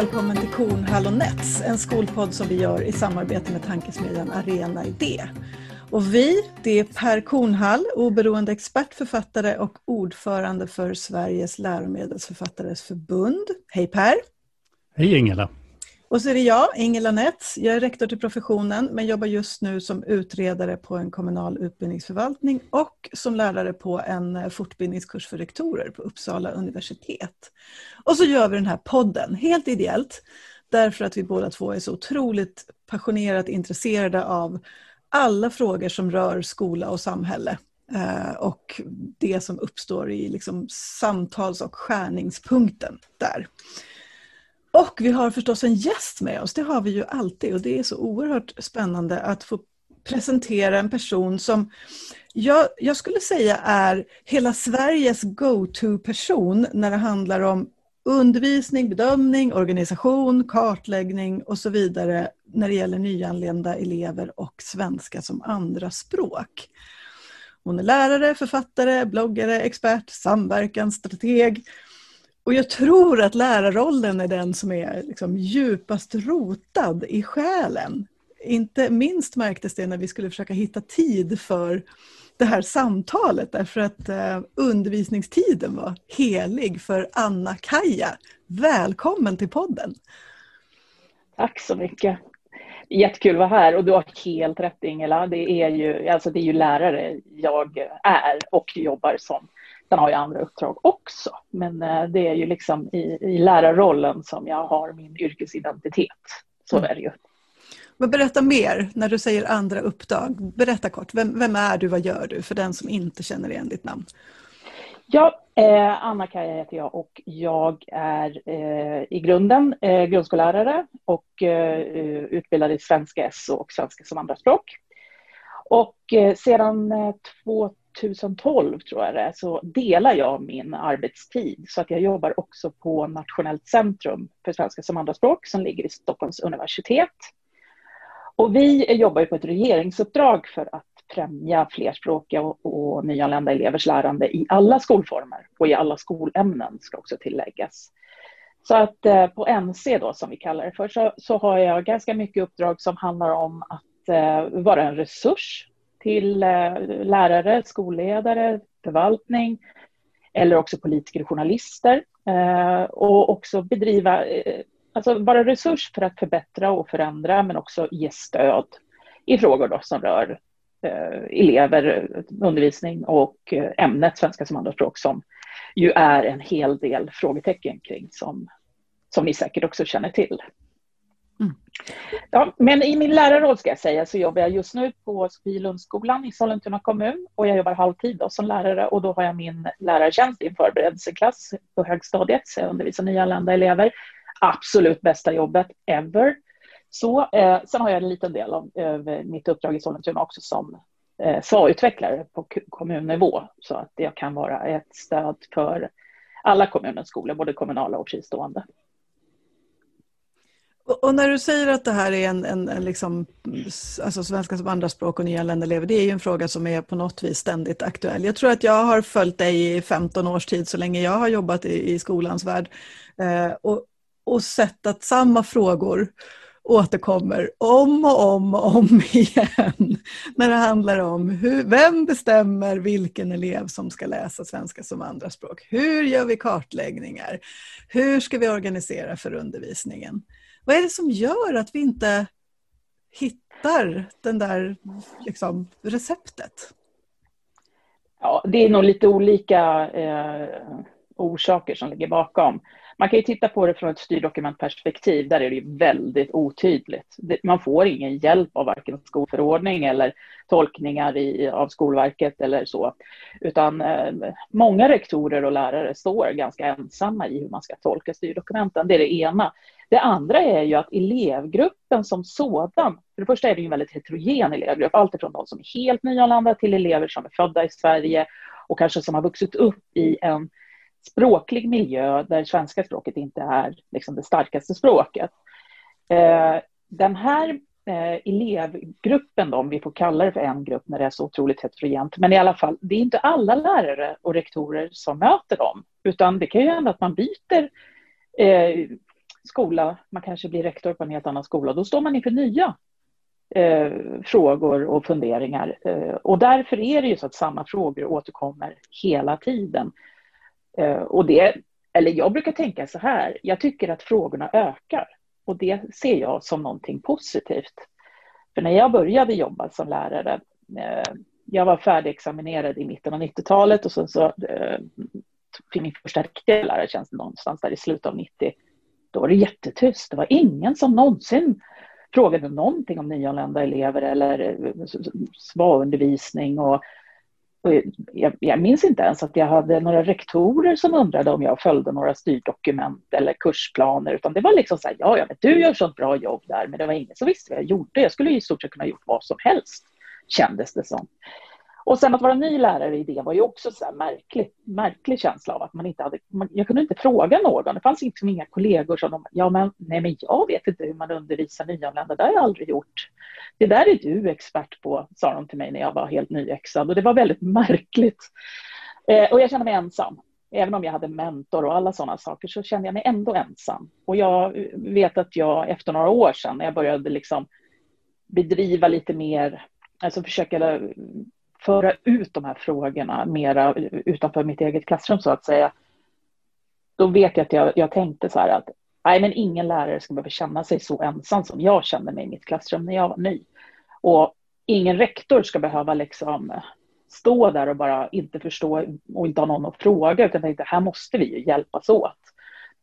välkommen till Kornhall och Nets, en skolpodd som vi gör i samarbete med tankesmedjan Arena Idé. Och vi, det är Per Kornhall, oberoende expert, författare och ordförande för Sveriges läromedelsförfattares förbund. Hej Per! Hej Ingela! Och så är det jag, Ingela Nets. Jag är rektor till professionen men jobbar just nu som utredare på en kommunal utbildningsförvaltning och som lärare på en eh, fortbildningskurs för rektorer på Uppsala universitet. Och så gör vi den här podden helt ideellt därför att vi båda två är så otroligt passionerat intresserade av alla frågor som rör skola och samhälle eh, och det som uppstår i liksom samtals och skärningspunkten där. Och vi har förstås en gäst med oss, det har vi ju alltid och det är så oerhört spännande att få presentera en person som jag, jag skulle säga är hela Sveriges go-to-person när det handlar om undervisning, bedömning, organisation, kartläggning och så vidare när det gäller nyanlända elever och svenska som andra språk. Hon är lärare, författare, bloggare, expert, samverkansstrateg och jag tror att lärarrollen är den som är liksom djupast rotad i själen. Inte minst märktes det när vi skulle försöka hitta tid för det här samtalet därför att eh, undervisningstiden var helig för Anna-Kaja. Välkommen till podden! Tack så mycket! Jättekul att vara här och du har helt rätt Ingela. Det är ju, alltså det är ju lärare jag är och jobbar som. Sen har jag andra uppdrag också, men eh, det är ju liksom i, i lärarrollen som jag har min yrkesidentitet. Så mm. är det ju. Men berätta mer när du säger andra uppdrag. Berätta kort, vem, vem är du, vad gör du för den som inte känner igen ditt namn? Ja, eh, Anna-Kaja heter jag och jag är eh, i grunden eh, grundskollärare och eh, utbildad i svenska SO och svenska som andraspråk. Och eh, sedan 2012 tror jag det är, så delar jag min arbetstid så att jag jobbar också på Nationellt centrum för svenska som andraspråk som ligger i Stockholms universitet. Och vi jobbar på ett regeringsuppdrag för att främja flerspråkiga och, och nyanlända elevers lärande i alla skolformer och i alla skolämnen ska också tilläggas. Så att eh, på NC då som vi kallar det för så, så har jag ganska mycket uppdrag som handlar om att eh, vara en resurs till eh, lärare, skolledare, förvaltning eller också politiker och journalister eh, och också bedriva eh, alltså vara resurs för att förbättra och förändra men också ge stöd i frågor då som rör elever, undervisning och ämnet svenska som andraspråk som ju är en hel del frågetecken kring som, som ni säkert också känner till. Mm. Ja, men i min lärarroll ska jag säga så jobbar jag just nu på Sofielundsskolan i Sollentuna kommun och jag jobbar halvtid då som lärare och då har jag min lärartjänst i en förberedelseklass på högstadiet så jag undervisar nyanlända elever absolut bästa jobbet ever. Så, eh, sen har jag en liten del av, av mitt uppdrag i Sollentuna också som eh, SVA-utvecklare på kommunnivå så att jag kan vara ett stöd för alla kommunens skolor, både kommunala och fristående. Och när du säger att det här är en, en, en liksom, alltså svenska som andraspråk och nyanlända elever, det är ju en fråga som är på något vis ständigt aktuell. Jag tror att jag har följt dig i 15 års tid, så länge jag har jobbat i, i skolans värld. Eh, och, och sett att samma frågor återkommer om och om och om igen när det handlar om hur, vem bestämmer vilken elev som ska läsa svenska som andraspråk? Hur gör vi kartläggningar? Hur ska vi organisera för undervisningen? Vad är det som gör att vi inte hittar den där liksom, receptet? Ja, det är nog lite olika eh, orsaker som ligger bakom. Man kan ju titta på det från ett styrdokumentperspektiv. Där är det ju väldigt otydligt. Man får ingen hjälp av varken skolförordning eller tolkningar i, av Skolverket eller så. Utan eh, många rektorer och lärare står ganska ensamma i hur man ska tolka styrdokumenten. Det är det ena. Det andra är ju att elevgruppen som sådan, för det första är det ju en väldigt heterogen elevgrupp, alltifrån de som är helt nyanlända till elever som är födda i Sverige och kanske som har vuxit upp i en språklig miljö där svenska språket inte är liksom det starkaste språket. Eh, den här eh, elevgruppen, då, om vi får kalla det för en grupp när det är så otroligt heterogent, men i alla fall, det är inte alla lärare och rektorer som möter dem, utan det kan ju hända att man byter eh, skola, man kanske blir rektor på en helt annan skola, då står man inför nya eh, frågor och funderingar. Eh, och därför är det ju så att samma frågor återkommer hela tiden. Eh, och det, eller jag brukar tänka så här, jag tycker att frågorna ökar och det ser jag som någonting positivt. För när jag började jobba som lärare, eh, jag var färdigexaminerad i mitten av 90-talet och sen så eh, fick min första riktiga lärartjänst någonstans där i slutet av 90. Då var det jättetyst. Det var ingen som någonsin frågade någonting om nyanlända elever eller sva-undervisning. Och jag, jag, minns inte ens att jag hade några rektorer som undrade om jag följde några styrdokument eller kursplaner, utan det var liksom så här, ja, ja, men du gör sånt bra jobb där, men det var ingen som visste vad jag gjorde. Jag skulle i stort sett kunna gjort vad som helst, kändes det som. Och sen att vara ny lärare i det var ju också så här märklig, märklig känsla av att man inte hade, man, jag kunde inte fråga någon. Det fanns liksom inga kollegor som de, ja men nej men jag vet inte hur man undervisar nyanlända, det har jag aldrig gjort. Det där är du expert på, sa de till mig när jag var helt nyexad och det var väldigt märkligt. Eh, och jag kände mig ensam. Även om jag hade mentor och alla sådana saker så kände jag mig ändå ensam. Och jag vet att jag efter några år sedan när jag började liksom bedriva lite mer, alltså försöka föra ut de här frågorna mera utanför mitt eget klassrum så att säga. Då vet jag att jag, jag tänkte så här att nej, men ingen lärare ska behöva känna sig så ensam som jag kände mig i mitt klassrum när jag var ny. Och ingen rektor ska behöva liksom stå där och bara inte förstå och inte ha någon att fråga utan tänkte här måste vi ju hjälpas åt.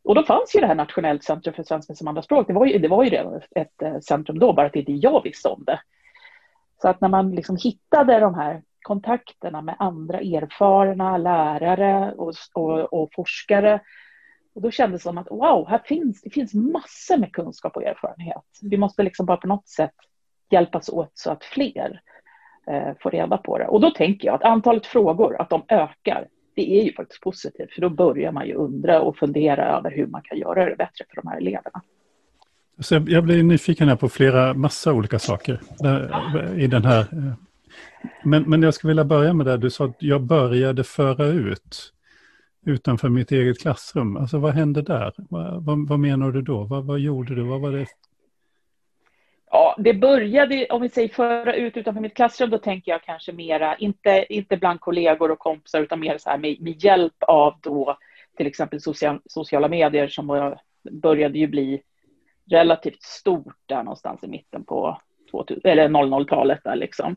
Och då fanns ju det här Nationellt centrum för svenska som andraspråk. Det var ju, det var ju redan ett, ett centrum då, bara att inte jag visste om det. Så att när man liksom hittade de här kontakterna med andra erfarna lärare och, och, och forskare. Och då kändes det som att wow, här finns, det finns massor med kunskap och erfarenhet. Vi måste liksom bara på något sätt hjälpas åt så att fler eh, får reda på det. Och då tänker jag att antalet frågor, att de ökar, det är ju faktiskt positivt, för då börjar man ju undra och fundera över hur man kan göra det bättre för de här eleverna. Så jag blir nyfiken här på flera, massa olika saker i den här eh, men, men jag skulle vilja börja med det du sa att jag började föra ut utanför mitt eget klassrum. Alltså vad hände där? Vad, vad, vad menar du då? Vad, vad gjorde du? Vad var det? Ja, det började, om vi säger föra ut utanför mitt klassrum, då tänker jag kanske mera, inte, inte bland kollegor och kompisar, utan mer så här med, med hjälp av då till exempel social, sociala medier som började ju bli relativt stort där någonstans i mitten på 2000, eller 00-talet där liksom.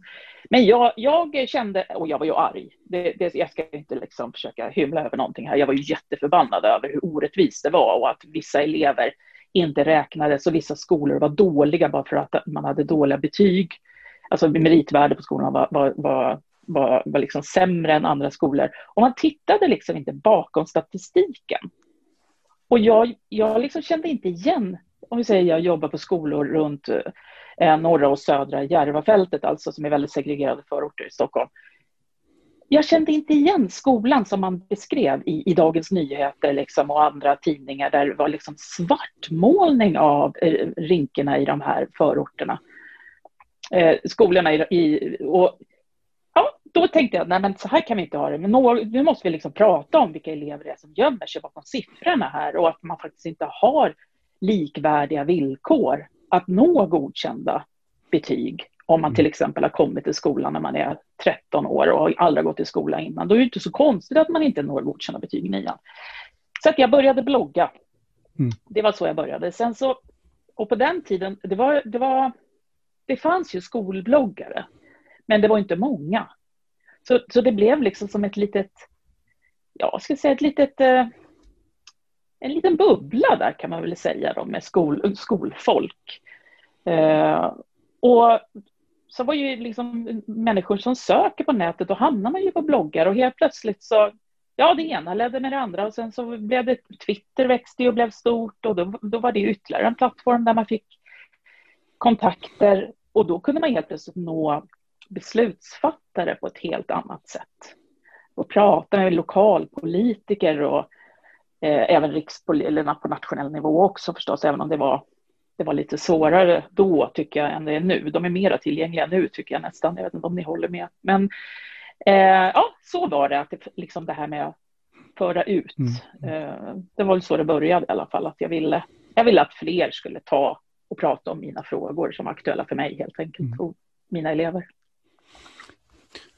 Men jag, jag kände, och jag var ju arg, det, det, jag ska inte liksom försöka hymla över någonting här, jag var ju jätteförbannad över hur orättvist det var och att vissa elever inte räknades och vissa skolor var dåliga bara för att man hade dåliga betyg. Alltså meritvärde på skolorna var, var, var, var, var liksom sämre än andra skolor. Och man tittade liksom inte bakom statistiken. Och jag, jag liksom kände inte igen, om vi säger jag jobbar på skolor runt eh, norra och södra Järvafältet, alltså som är väldigt segregerade förorter i Stockholm. Jag kände inte igen skolan som man beskrev i, i Dagens Nyheter liksom, och andra tidningar där det var liksom svartmålning av eh, rinkerna i de här förorterna. Eh, skolorna i, i, och ja, då tänkte jag, nej men så här kan vi inte ha det. Men nu måste vi liksom prata om vilka elever det är som gömmer sig bakom siffrorna här och att man faktiskt inte har likvärdiga villkor att nå godkända betyg om man till mm. exempel har kommit till skolan när man är 13 år och aldrig gått i skola innan. Då är det inte så konstigt att man inte når godkända betyg i nian. Så jag började blogga. Mm. Det var så jag började. Sen så, och på den tiden, det, var, det, var, det fanns ju skolbloggare, men det var inte många. Så, så det blev liksom som ett litet, ja, jag ska säga ett litet eh, en liten bubbla där kan man väl säga då, med skol, skolfolk. Eh, och så var ju liksom människor som söker på nätet, då hamnar man ju på bloggar och helt plötsligt så, ja det ena ledde med det andra och sen så blev det, Twitter växte och blev stort och då, då var det ytterligare en plattform där man fick kontakter och då kunde man helt plötsligt nå beslutsfattare på ett helt annat sätt. Och prata med lokalpolitiker och Eh, även rikspol eller på nationell nivå också förstås, även om det var, det var lite svårare då tycker jag än det är nu. De är mera tillgängliga nu tycker jag nästan. Jag vet inte om ni håller med. Men eh, ja, så var det, att det, liksom det här med att föra ut. Mm. Eh, det var väl så det började i alla fall, att jag ville jag ville att fler skulle ta och prata om mina frågor som var aktuella för mig helt enkelt mm. och mina elever.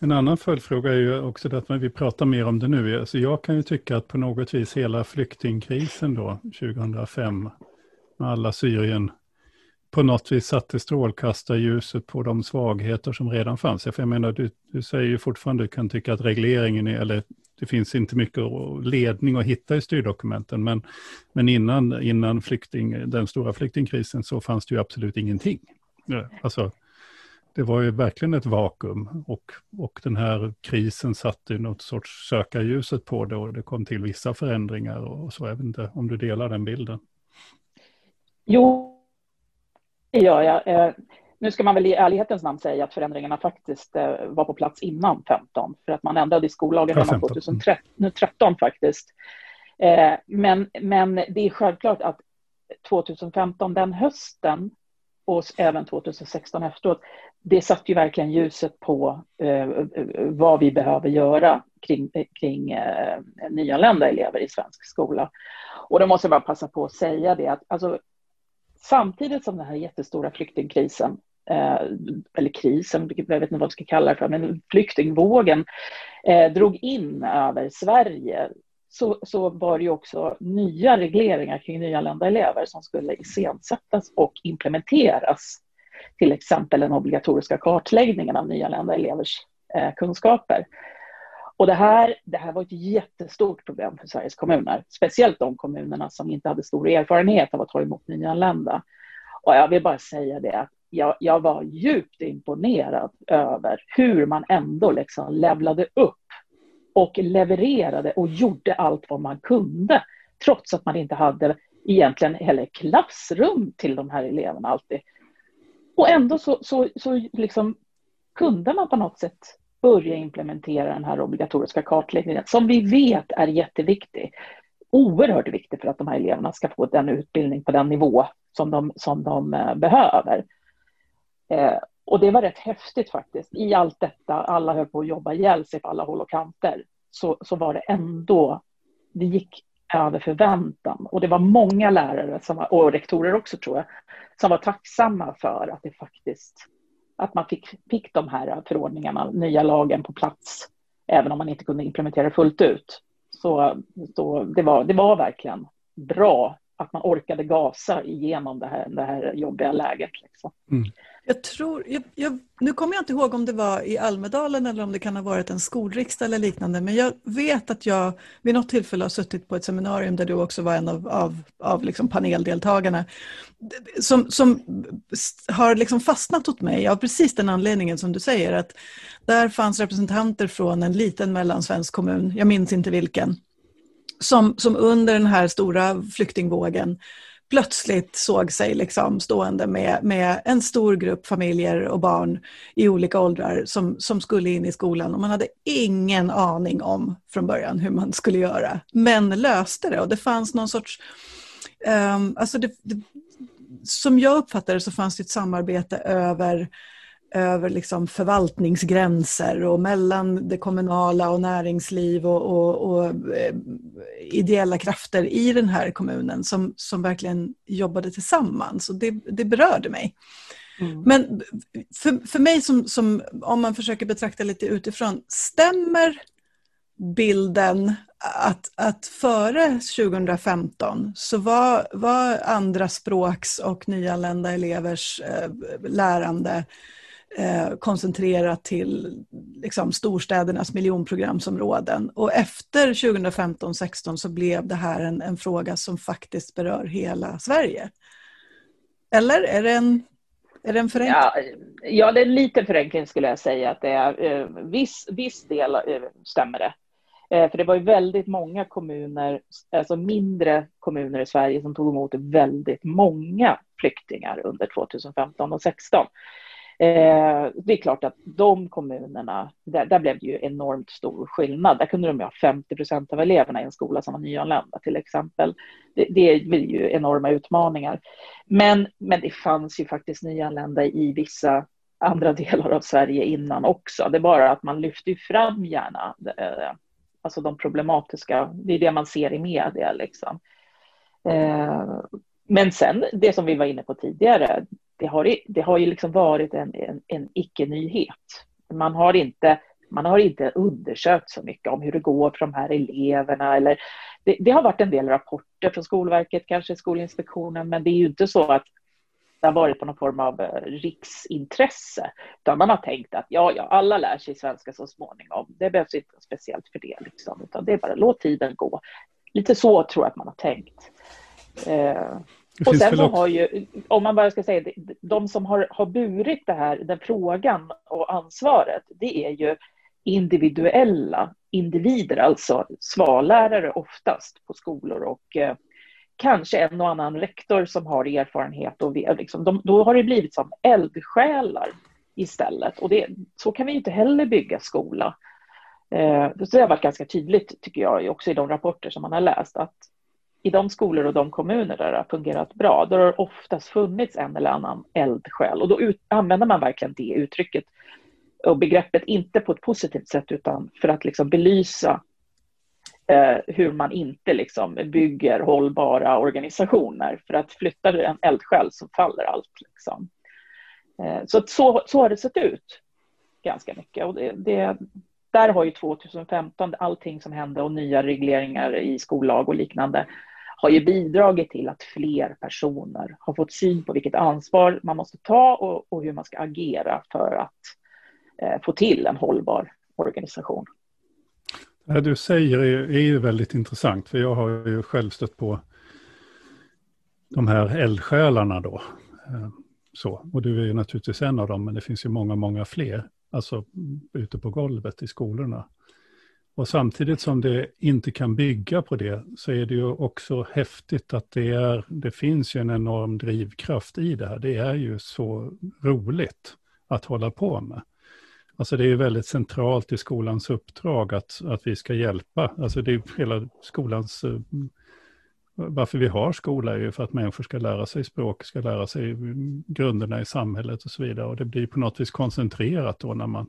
En annan följdfråga är ju också det att vi pratar mer om det nu. Alltså jag kan ju tycka att på något vis hela flyktingkrisen då, 2005, med alla Syrien, på något vis satte strålkastarljuset på de svagheter som redan fanns. För jag menar, du, du säger ju fortfarande, du kan tycka att regleringen är, eller det finns inte mycket ledning att hitta i styrdokumenten, men, men innan, innan flykting, den stora flyktingkrisen så fanns det ju absolut ingenting. Alltså, det var ju verkligen ett vakuum och, och den här krisen satte något sorts sökarljuset på det och det kom till vissa förändringar och så. Jag vet inte om du delar den bilden. Jo, det gör jag. Eh, nu ska man väl i ärlighetens namn säga att förändringarna faktiskt eh, var på plats innan 15, för att man ändrade i skollagen redan 2013 faktiskt. Eh, men, men det är självklart att 2015, den hösten, och även 2016 efteråt, det satte ju verkligen ljuset på eh, vad vi behöver göra kring, kring eh, nyanlända elever i svensk skola. Och då måste jag bara passa på att säga det att alltså, samtidigt som den här jättestora flyktingkrisen, eh, eller krisen, jag vet inte vad vi ska kalla det för, men flyktingvågen eh, drog in över Sverige så, så var det ju också nya regleringar kring nyanlända elever som skulle iscensättas och implementeras. Till exempel den obligatoriska kartläggningen av nyanlända elevers eh, kunskaper. Och det här, det här var ett jättestort problem för Sveriges kommuner, speciellt de kommunerna som inte hade stor erfarenhet av att ta emot nyanlända. Och jag vill bara säga det att jag, jag var djupt imponerad över hur man ändå liksom levlade upp och levererade och gjorde allt vad man kunde, trots att man inte hade egentligen heller klassrum till de här eleverna alltid. Och ändå så, så, så liksom kunde man på något sätt börja implementera den här obligatoriska kartläggningen som vi vet är jätteviktig. Oerhört viktig för att de här eleverna ska få den utbildning på den nivå som de, som de eh, behöver. Eh, och det var rätt häftigt faktiskt. I allt detta, alla höll på att jobba ihjäl sig på alla håll och kanter, så, så var det ändå, det gick över förväntan. Och det var många lärare, som var, och rektorer också tror jag, som var tacksamma för att det faktiskt, att man fick, fick de här förordningarna, nya lagen på plats, även om man inte kunde implementera fullt ut. Så, så det, var, det var verkligen bra att man orkade gasa igenom det här, det här jobbiga läget. Liksom. Mm. Jag tror, jag, jag, nu kommer jag inte ihåg om det var i Almedalen eller om det kan ha varit en skolriksdag eller liknande, men jag vet att jag vid något tillfälle har suttit på ett seminarium där du också var en av, av, av liksom paneldeltagarna, som, som har liksom fastnat åt mig av precis den anledningen som du säger, att där fanns representanter från en liten mellansvensk kommun, jag minns inte vilken, som, som under den här stora flyktingvågen plötsligt såg sig liksom stående med, med en stor grupp familjer och barn i olika åldrar som, som skulle in i skolan. Och man hade ingen aning om från början hur man skulle göra, men löste det. Och det fanns någon sorts um, alltså det, det, som jag uppfattade det så fanns det ett samarbete över över liksom förvaltningsgränser och mellan det kommunala och näringsliv och, och, och eh, ideella krafter i den här kommunen som, som verkligen jobbade tillsammans. Och det, det berörde mig. Mm. Men för, för mig, som, som, om man försöker betrakta lite utifrån, stämmer bilden att, att före 2015 så var, var andra språks och nyanlända elevers eh, lärande eh, koncentrerat till liksom, storstädernas miljonprogramsområden. Och efter 2015-16 så blev det här en, en, fråga som faktiskt berör hela Sverige. Eller är det en, är det en förenkling? Ja, ja, det är lite förenkling skulle jag säga. Att det är, eh, viss, viss del eh, stämmer det. Eh, för det var ju väldigt många kommuner, alltså mindre kommuner i Sverige som tog emot väldigt många flyktingar under 2015 och 2016. Eh, det är klart att de kommunerna, där, där, blev det ju enormt stor skillnad. Där kunde de ha 50 procent av eleverna i en skola som var nyanlända till exempel. Det, det blir ju enorma utmaningar. Men, men det fanns ju faktiskt nyanlända i vissa andra delar av Sverige innan också. Det är bara att man lyfter fram gärna eh, alltså de problematiska, det är det man ser i media liksom. Eh, men sen det som vi var inne på tidigare, det har, det har ju liksom varit en, en, en icke-nyhet. Man har inte man har inte undersökt så mycket om hur det går för de här eleverna. Eller, det, det, har varit en del rapporter från Skolverket, kanske Skolinspektionen, men det är ju inte så att det har varit på någon form av eh, riksintresse. Utan man har tänkt att ja, ja, alla lär sig svenska så småningom. Det behövs inte speciellt för det, liksom, utan det är bara låt tiden gå. Lite så tror jag att man har tänkt. Eh, och sen har ju, om man bara ska säga de som har, har burit det här, den frågan och ansvaret, det är ju individuella individer, alltså svallärare oftast på skolor och eh, kanske en och annan rektor som har erfarenhet. Och liksom, de, då har det blivit som eldsjälar istället. Och det, så kan vi inte heller bygga skola. Eh, det har varit ganska tydligt, tycker jag, också i de rapporter som man har läst, att i de skolor och de kommuner där det har fungerat bra, då har det oftast funnits en eller annan eldsjäl. Och då ut, använder man verkligen det uttrycket och begreppet, inte på ett positivt sätt, utan för att liksom belysa eh, hur man inte liksom bygger hållbara organisationer. För att flyttar du en eldsjäl så faller allt. Liksom. Eh, så, så, så har det sett ut ganska mycket. Och det, det, där har ju 2015, allting som hände och nya regleringar i skollag och liknande, har ju bidragit till att fler personer har fått syn på vilket ansvar man måste ta och, och hur man ska agera för att eh, få till en hållbar organisation. Det du säger är, är ju väldigt intressant, för jag har ju själv stött på de här eldsjälarna då. Eh, så. Och du är ju naturligtvis en av dem, men det finns ju många, många fler, alltså ute på golvet i skolorna. Och samtidigt som det inte kan bygga på det så är det ju också häftigt att det, är, det finns ju en enorm drivkraft i det här. Det är ju så roligt att hålla på med. Alltså det är ju väldigt centralt i skolans uppdrag att, att vi ska hjälpa. Alltså det är ju hela skolans... Eh, varför vi har skola är ju för att människor ska lära sig språk, ska lära sig mm, grunderna i samhället och så vidare. Och det blir på något vis koncentrerat då när man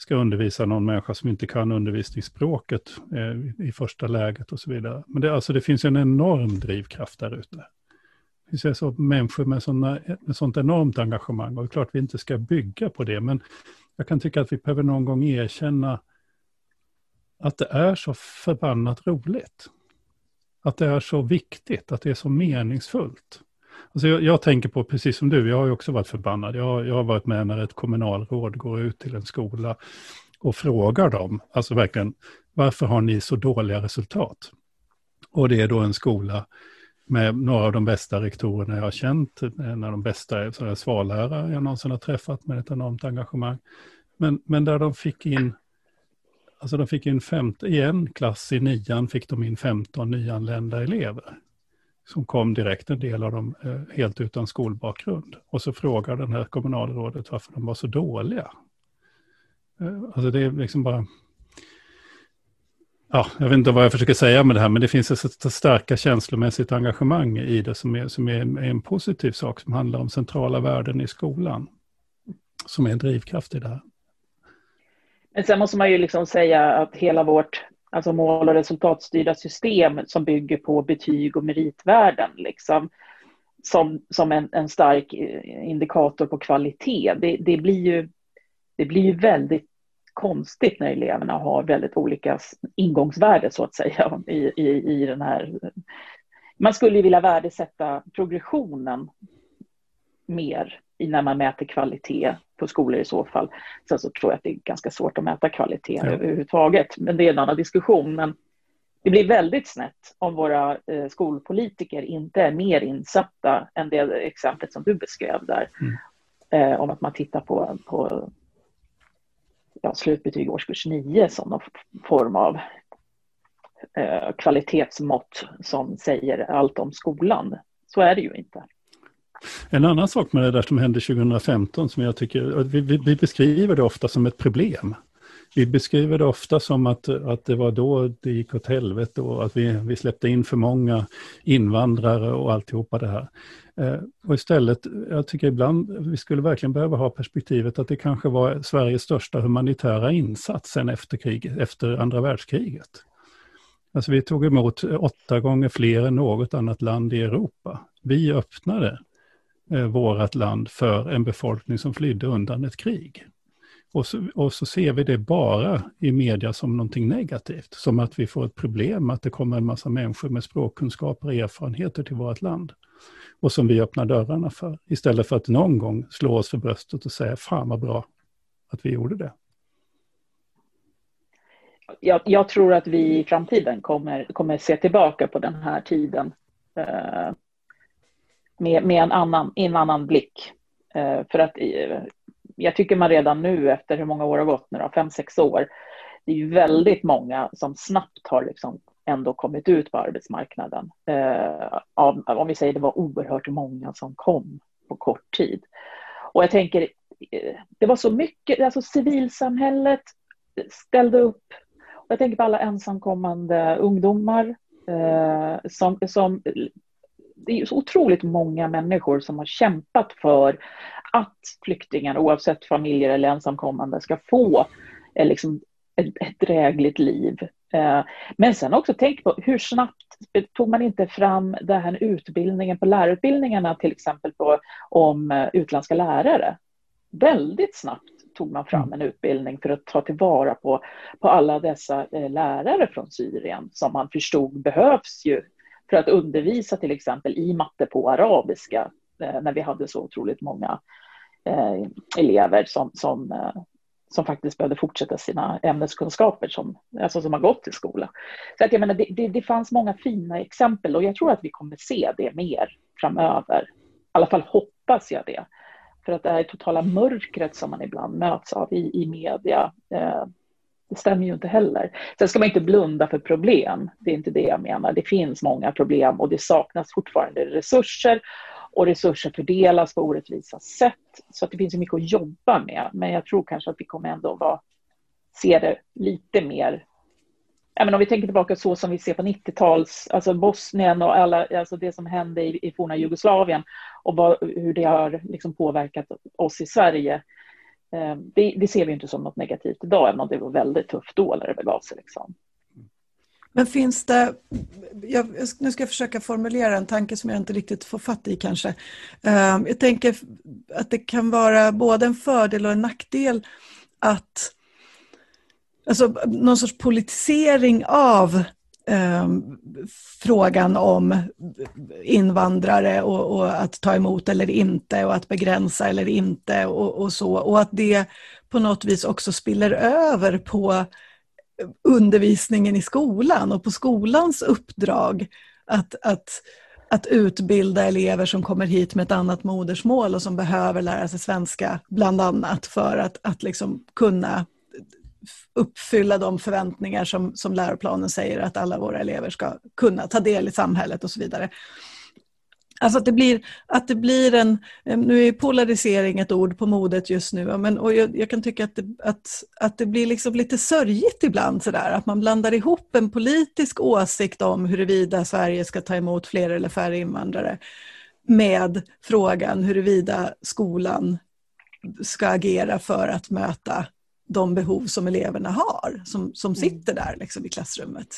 ska undervisa någon människa som inte kan undervisningsspråket eh, i första läget och så vidare. Men det, alltså, det finns en enorm drivkraft där ute. Det finns så människor med, såna, med sånt enormt engagemang och det är klart vi inte ska bygga på det, men jag kan tycka att vi behöver någon gång erkänna att det är så förbannat roligt. Att det är så viktigt, att det är så meningsfullt. Alltså jag, jag, tänker på, precis som du, jag har ju också varit förbannad. Jag, jag har varit med när ett kommunalråd går ut till en skola och frågar dem, alltså verkligen, varför har ni så dåliga resultat? Och det är då en skola med några av de bästa rektorerna jag har känt, en av de bästa svallärare jag någonsin har träffat med ett enormt engagemang. Men, men där de fick in, alltså de fick in 50, i en klass i nian fick de in 15 nyanlända elever. Som kom direkt, en del av dem eh, helt utan skolbakgrund. Och så frågar den här kommunalrådet varför de var så dåliga. Eh, alltså det är liksom bara ja, jag vet inte vad jag försöker säga med det här, men det finns ett starka känslomässigt engagemang i det som, är, som är, en positiv sak som handlar om centrala värden i skolan. Som är en drivkraft i det här. Men sen måste man ju liksom säga att hela vårt alltså mål och resultatstyrda system som bygger på betyg och meritvärden, liksom, som, som en, en stark eh, indikator på kvalitet, det, det, blir ju, det blir ju väldigt konstigt när eleverna har väldigt olika ingångsvärde så att säga i, i, i den här. Man skulle ju vilja värdesätta progressionen mer när man mäter kvalitet på skolor i så fall. Sen så tror jag att det är ganska svårt att mäta kvalitet ja. överhuvudtaget, men det är en annan diskussion. Men det blir väldigt snett om våra eh, skolpolitiker inte är mer insatta än det exemplet som du beskrev där. Mm. Eh, om att man tittar på, på ja, slutbetyg i årskurs 9 som någon form av eh, kvalitetsmått som säger allt om skolan. Så är det ju inte. En annan sak med det där som hände 2015 som jag tycker, vi, vi, vi beskriver det ofta som ett problem. Vi beskriver det ofta som att, att det var då det gick åt helvete och att vi, vi släppte in för många invandrare och alltihopa det här. Eh, och istället, jag tycker ibland, vi skulle verkligen behöva ha perspektivet att det kanske var Sveriges största humanitära insats sen efter, kriget, efter andra världskriget. Alltså vi tog emot åtta gånger fler än något annat land i Europa. Vi öppnade eh, vårt land för en befolkning som flydde undan ett krig. Och så, och så ser vi det bara i media som någonting negativt. Som att vi får ett problem, att det kommer en massa människor med språkkunskaper och erfarenheter till vårt land. Och som vi öppnar dörrarna för. Istället för att någon gång slå oss för bröstet och säga, fan vad bra att vi gjorde det. Jag, jag tror att vi i framtiden kommer, kommer se tillbaka på den här tiden eh, med, med en, annan, en annan blick. Eh, för att eh, jag tycker man redan nu efter hur många år har gått nu då, fem, sex år, det är ju väldigt många som snabbt har liksom ändå kommit ut på arbetsmarknaden. Eh, av, om vi säger det var oerhört många som kom på kort tid. Och jag tänker, eh, det var så mycket, alltså civilsamhället ställde upp. Och jag tänker på alla ensamkommande ungdomar eh, som, som det är så otroligt många människor som har kämpat för att flyktingar, oavsett familjer eller ensamkommande, ska få eh, liksom, ett, ett drägligt liv. Eh, men sen också tänk på hur snabbt tog man inte fram den här utbildningen på lärarutbildningarna till exempel på, om eh, utländska lärare. Väldigt snabbt tog man fram mm. en utbildning för att ta tillvara på, på alla dessa lärare från Syrien som man förstod behövs ju för att undervisa till exempel i matte på arabiska eh, när vi hade så otroligt många eh, elever som, som, eh, som faktiskt behövde fortsätta sina ämneskunskaper som, alltså som har gått i skola. Så att jag menar, det, det, det fanns många fina exempel och jag tror att vi kommer se det mer framöver. I alla fall hoppas jag det. För att det här totala mörkret som man ibland möts av i, i media, eh, det stämmer ju inte heller. Sen ska man inte blunda för problem. Det är inte det jag menar. Det finns många problem och det saknas fortfarande resurser och resurser fördelas på orättvisa sätt. Så att det finns mycket att jobba med. Men jag tror kanske att vi kommer ändå vara, se det lite mer Även om vi tänker tillbaka så som vi ser på 90-tals, alltså Bosnien och alla, alltså det som hände i, i forna Jugoslavien och vad, hur det har liksom påverkat oss i Sverige Eh, det, det, ser vi inte som något negativt idag, även om det var väldigt tufft då när det begav sig. Liksom. Men finns det, jag, nu ska jag försöka formulera en tanke som jag inte riktigt får fatt i kanske. Eh, jag tänker att det kan vara både en fördel och en nackdel att alltså någon sorts politisering av eh, frågan om invandrare och, och, att ta emot eller inte och att begränsa eller inte och, och, så. Och att det på något vis också spiller över på undervisningen i skolan och på skolans uppdrag att, att, att utbilda elever som kommer hit med ett annat modersmål och som behöver lära sig svenska bland annat för att, att liksom kunna uppfylla de förväntningar som, som läroplanen säger att alla våra elever ska kunna ta del i samhället och så vidare. Alltså att det blir, att det blir en, eh, nu är polarisering ett ord på modet just nu, men, och jag, jag kan tycka att det, att, att det blir liksom lite sörjigt ibland sådär, att man blandar ihop en politisk åsikt om huruvida Sverige ska ta emot fler eller färre invandrare med frågan huruvida skolan ska agera för att möta de behov som eleverna har, som, som mm. sitter där liksom, i klassrummet.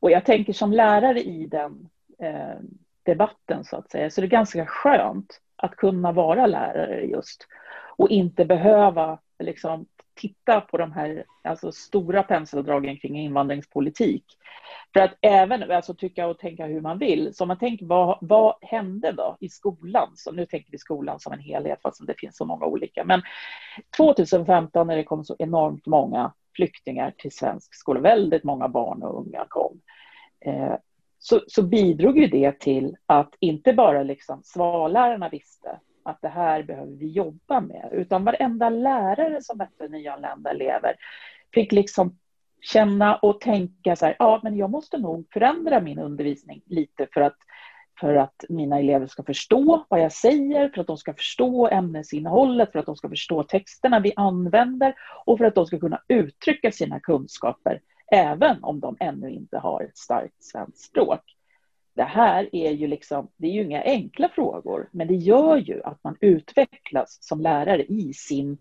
Och jag tänker som lärare i den eh, debatten så att säga, så det är ganska skönt att kunna vara lärare just och inte behöva liksom, titta på de här alltså, stora penseldragen kring invandringspolitik för att även alltså, tycka och tänka hur man vill, så om man tänker vad, vad hände då i skolan? Så nu tänker vi skolan som en helhet, fast det finns så många olika. Men 2015 när det kom så enormt många flyktingar till svensk skola, väldigt många barn och unga kom, eh, så, så, bidrog ju det till att inte bara liksom svallärarna visste att det här behöver vi jobba med, utan varenda lärare som mötte nyanlända elever fick liksom känna och tänka så här, ja men jag måste nog förändra min undervisning lite för att, för att mina elever ska förstå vad jag säger, för att de ska förstå ämnesinnehållet, för att de ska förstå texterna vi använder och för att de ska kunna uttrycka sina kunskaper även om de ännu inte har ett starkt svenskt språk. Det här är ju liksom, det är ju inga enkla frågor, men det gör ju att man utvecklas som lärare i sin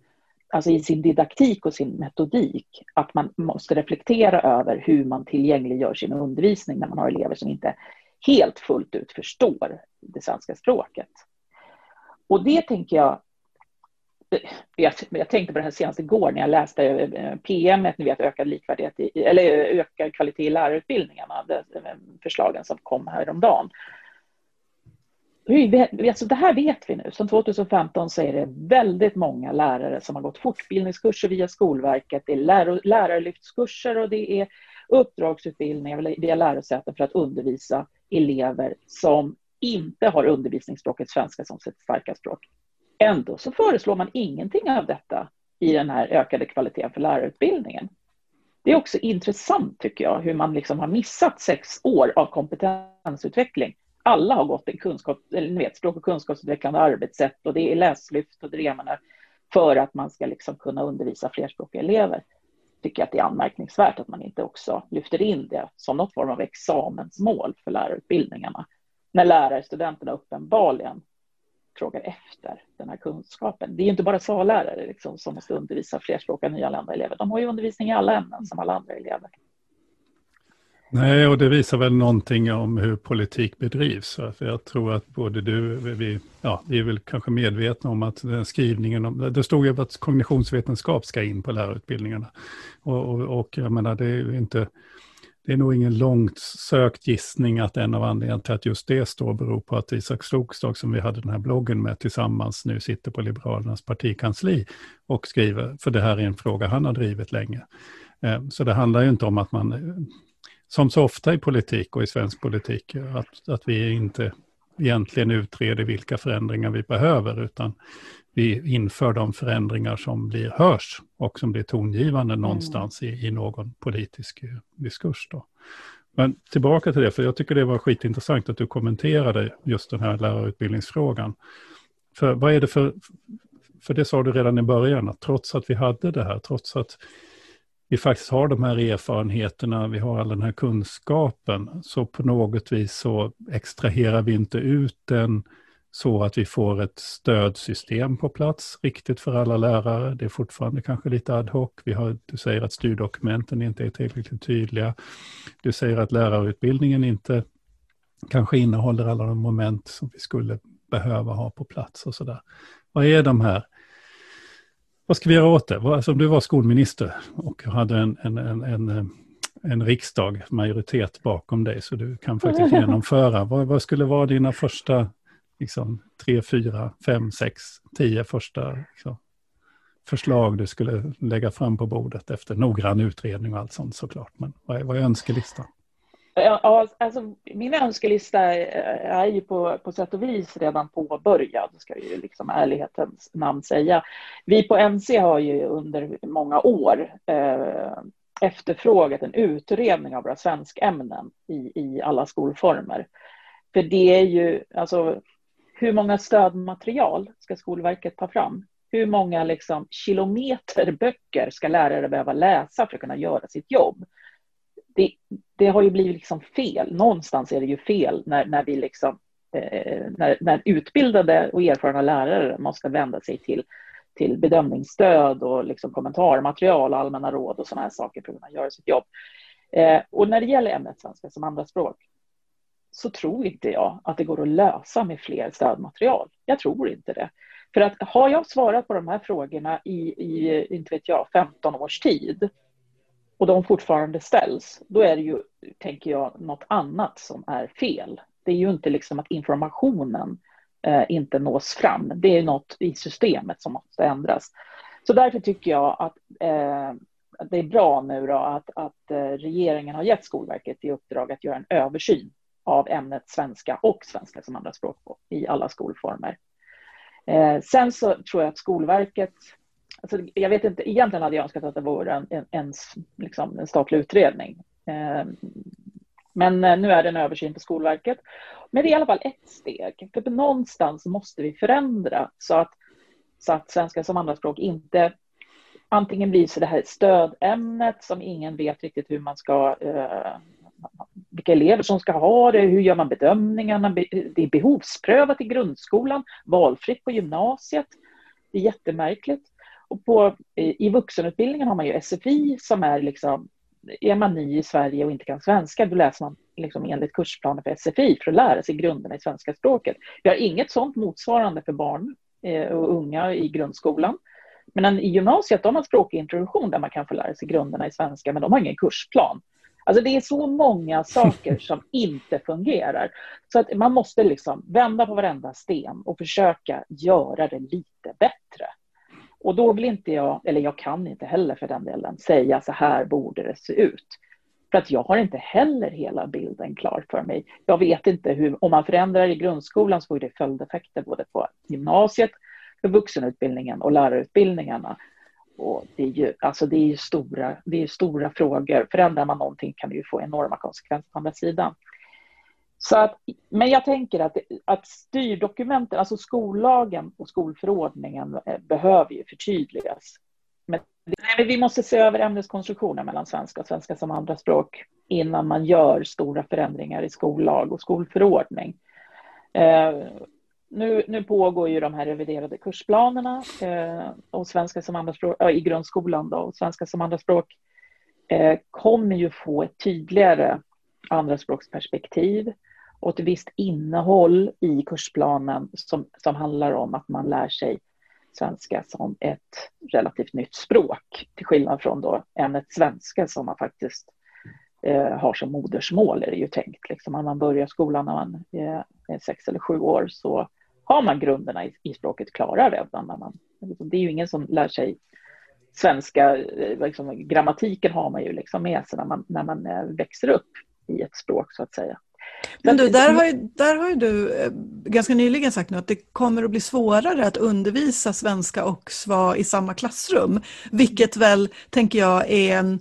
alltså i sin didaktik och sin metodik, att man måste reflektera över hur man tillgängliggör sin undervisning när man har elever som inte helt fullt ut förstår det svenska språket. Och det tänker jag jag, jag tänkte på det här senast igår när jag läste eh, PM, ni vet ökad likvärdighet, i, eller eh, ökad kvalitet i lärarutbildningarna, eh, förslagen som kom häromdagen. Alltså det här vet vi nu. Sedan 2015 så är det väldigt många lärare som har gått fortbildningskurser via Skolverket. Det är lär, lärarlyftskurser och det är uppdragsutbildningar via lärosäten för att undervisa elever som inte har undervisningsspråket svenska som sitt starka språk. Ändå så föreslår man ingenting av detta i den här ökade kvaliteten för lärarutbildningen. Det är också intressant tycker jag hur man liksom har missat sex år av kompetensutveckling. Alla har gått en kunskap, eller ni vet, språk och kunskapsutvecklande arbetssätt och det är läslyft och drevna för att man ska liksom kunna undervisa flerspråkiga elever. Tycker att det är anmärkningsvärt att man inte också lyfter in det som något form av examensmål för lärarutbildningarna. När lärarstudenterna uppenbarligen frågar efter den här kunskapen. Det är ju inte bara SA-lärare liksom, som måste undervisa flerspråkiga nyanlända elever. De har ju undervisning i alla ämnen som alla andra elever. Nej, och det visar väl någonting om hur politik bedrivs. För jag tror att både du, vi, ja, vi är väl kanske medvetna om att den skrivningen, om, det stod ju att kognitionsvetenskap ska in på lärarutbildningarna. Och, och, och jag menar, det är ju inte, det är nog ingen långt sökt gissning att en av anledningarna till att just det står beror på att Isak Slogstad, som vi hade den här bloggen med tillsammans, nu sitter på Liberalernas partikansli och skriver, för det här är en fråga han har drivit länge. Eh, så det handlar ju inte om att man, eh, som så ofta i politik och i svensk politik, att, att vi inte egentligen utreder vilka förändringar vi behöver, utan vi inför de förändringar som blir hörs och som blir tongivande mm. någonstans i, i någon politisk diskurs. Då. Men tillbaka till det, för jag tycker det var skitintressant att du kommenterade just den här lärarutbildningsfrågan. För vad är det för, för det sa du redan i början, att trots att vi hade det här, trots att vi faktiskt har de här erfarenheterna, vi har all den här kunskapen, så på något vis så extraherar vi inte ut den så att vi får ett stödsystem på plats riktigt för alla lärare. Det är fortfarande kanske lite ad hoc. Vi har, du säger att styrdokumenten inte är tillräckligt tydliga. Du säger att lärarutbildningen inte kanske innehåller alla de moment som vi skulle behöva ha på plats och sådär. Vad är de här vad ska vi göra åt det? Alltså, om du var skolminister och hade en, en, en, en, eh, en riksdag, majoritet bakom dig, så du kan faktiskt genomföra. Vad, vad skulle vara dina första liksom, tre, fyra, fem, sex, tio första liksom, förslag du skulle lägga fram på bordet efter noggrann utredning och allt sånt såklart. Men vad är, vad är önskelistan? Ja, alltså, alltså, min önskelista eh, är ju på, på sätt och vis redan påbörjad, ska jag ju liksom ärlighetens namn säga. Vi på NC har ju under många år eh, efterfrågat en utredning av våra svenskämnen i, i alla skolformer. För det är ju, alltså, hur många stödmaterial ska Skolverket ta fram? Hur många liksom, kilometer böcker ska lärare behöva läsa för att kunna göra sitt jobb? Det, det har ju blivit liksom fel. Någonstans är det ju fel när, när vi liksom, eh, när, när, utbildade och erfarna lärare måste vända sig till, till bedömningsstöd och liksom kommentarmaterial, allmänna råd och sådana här saker för att kunna göra sitt jobb. Eh, och när det gäller ämnet svenska som andraspråk så tror inte jag att det går att lösa med fler stödmaterial. Jag tror inte det. För att har jag svarat på de här frågorna i, i inte vet jag, 15 års tid och de fortfarande ställs, då är det ju, tänker jag, något annat som är fel. Det är ju inte liksom att informationen eh, inte nås fram. Det är något i systemet som måste ändras. Så därför tycker jag att eh, det är bra nu då att, att eh, regeringen har gett Skolverket i uppdrag att göra en översyn av ämnet svenska och svenska som andraspråk i alla skolformer. Eh, sen så tror jag att Skolverket, alltså jag vet inte, egentligen hade jag önskat att det vore en, en, en, liksom en statlig utredning. Eh, men eh, nu är det en översyn på Skolverket. Men det är i alla fall ett steg, för någonstans måste vi förändra så att, så att svenska som andraspråk inte antingen blir så det här stödämnet som ingen vet riktigt hur man ska eh, vilka elever som ska ha det, hur gör man bedömningarna? Det är behovsprövat i grundskolan, valfritt på gymnasiet. Det är jättemärkligt. Och på, i vuxenutbildningen har man ju SFI som är liksom är man ny i Sverige och inte kan svenska, då läser man liksom enligt kursplanen för SFI för att lära sig grunderna i svenska språket. Vi har inget sånt motsvarande för barn eh, och unga i grundskolan. Men i gymnasiet har man språkintroduktion där man kan få lära sig grunderna i svenska, men de har ingen kursplan. Alltså det är så många saker som inte fungerar. Så att man måste liksom vända på varenda sten och försöka göra det lite bättre. Och då vill inte jag, eller jag kan inte heller för den delen, säga så här borde det se ut. För att jag har inte heller hela bilden klar för mig. Jag vet inte hur, om man förändrar i grundskolan så får det följdeffekter både på gymnasiet, för vuxenutbildningen och lärarutbildningarna. Och det är ju, alltså det är ju stora, det är stora frågor. Förändrar man någonting kan det ju få enorma konsekvenser på andra sidan. Så att, men jag tänker att, att styrdokumenten, alltså skollagen och skolförordningen eh, behöver ju förtydligas. Men vi måste se över ämneskonstruktionen mellan svenska och svenska som andraspråk innan man gör stora förändringar i skollag och skolförordning. Eh, nu, nu pågår ju de här reviderade kursplanerna eh, och svenska som andraspråk, äh, i grundskolan då, och svenska som andraspråk eh, kommer ju få ett tydligare andraspråksperspektiv och ett visst innehåll i kursplanen som, som handlar om att man lär sig svenska som ett relativt nytt språk till skillnad från då ämnet svenska som man faktiskt eh, har som modersmål är det ju tänkt. Liksom, när man börjar skolan när man eh, är sex eller sju år så har man grunderna i, i språket klara redan. När man, liksom, det är ju ingen som lär sig svenska, eh, liksom, grammatiken har man ju liksom med sig när man, när man eh, växer upp i ett språk så att säga. Men du, där har, ju, där har ju du eh, ganska nyligen sagt nu att det kommer att bli svårare att undervisa svenska och SVA i samma klassrum. Vilket väl, tänker jag, är en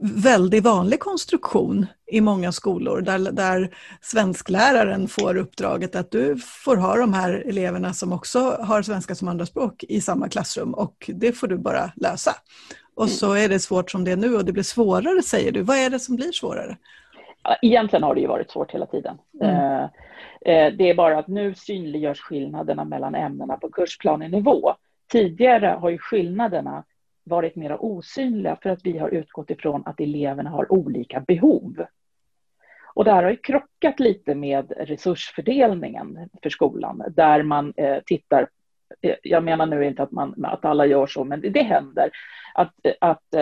väldigt vanlig konstruktion i många skolor där, där svenskläraren får uppdraget att du får ha de här eleverna som också har svenska som andraspråk i samma klassrum och det får du bara lösa. Och så är det svårt som det är nu och det blir svårare säger du. Vad är det som blir svårare? Egentligen har det ju varit svårt hela tiden. Mm. Eh, eh, det är bara att nu synliggörs skillnaderna mellan ämnena på kursplanenivå. Tidigare har ju skillnaderna varit mer osynliga för att vi har utgått ifrån att eleverna har olika behov. Och det här har ju krockat lite med resursfördelningen för skolan där man eh, tittar jag menar nu inte att, man, att alla gör så, men det, det händer att, att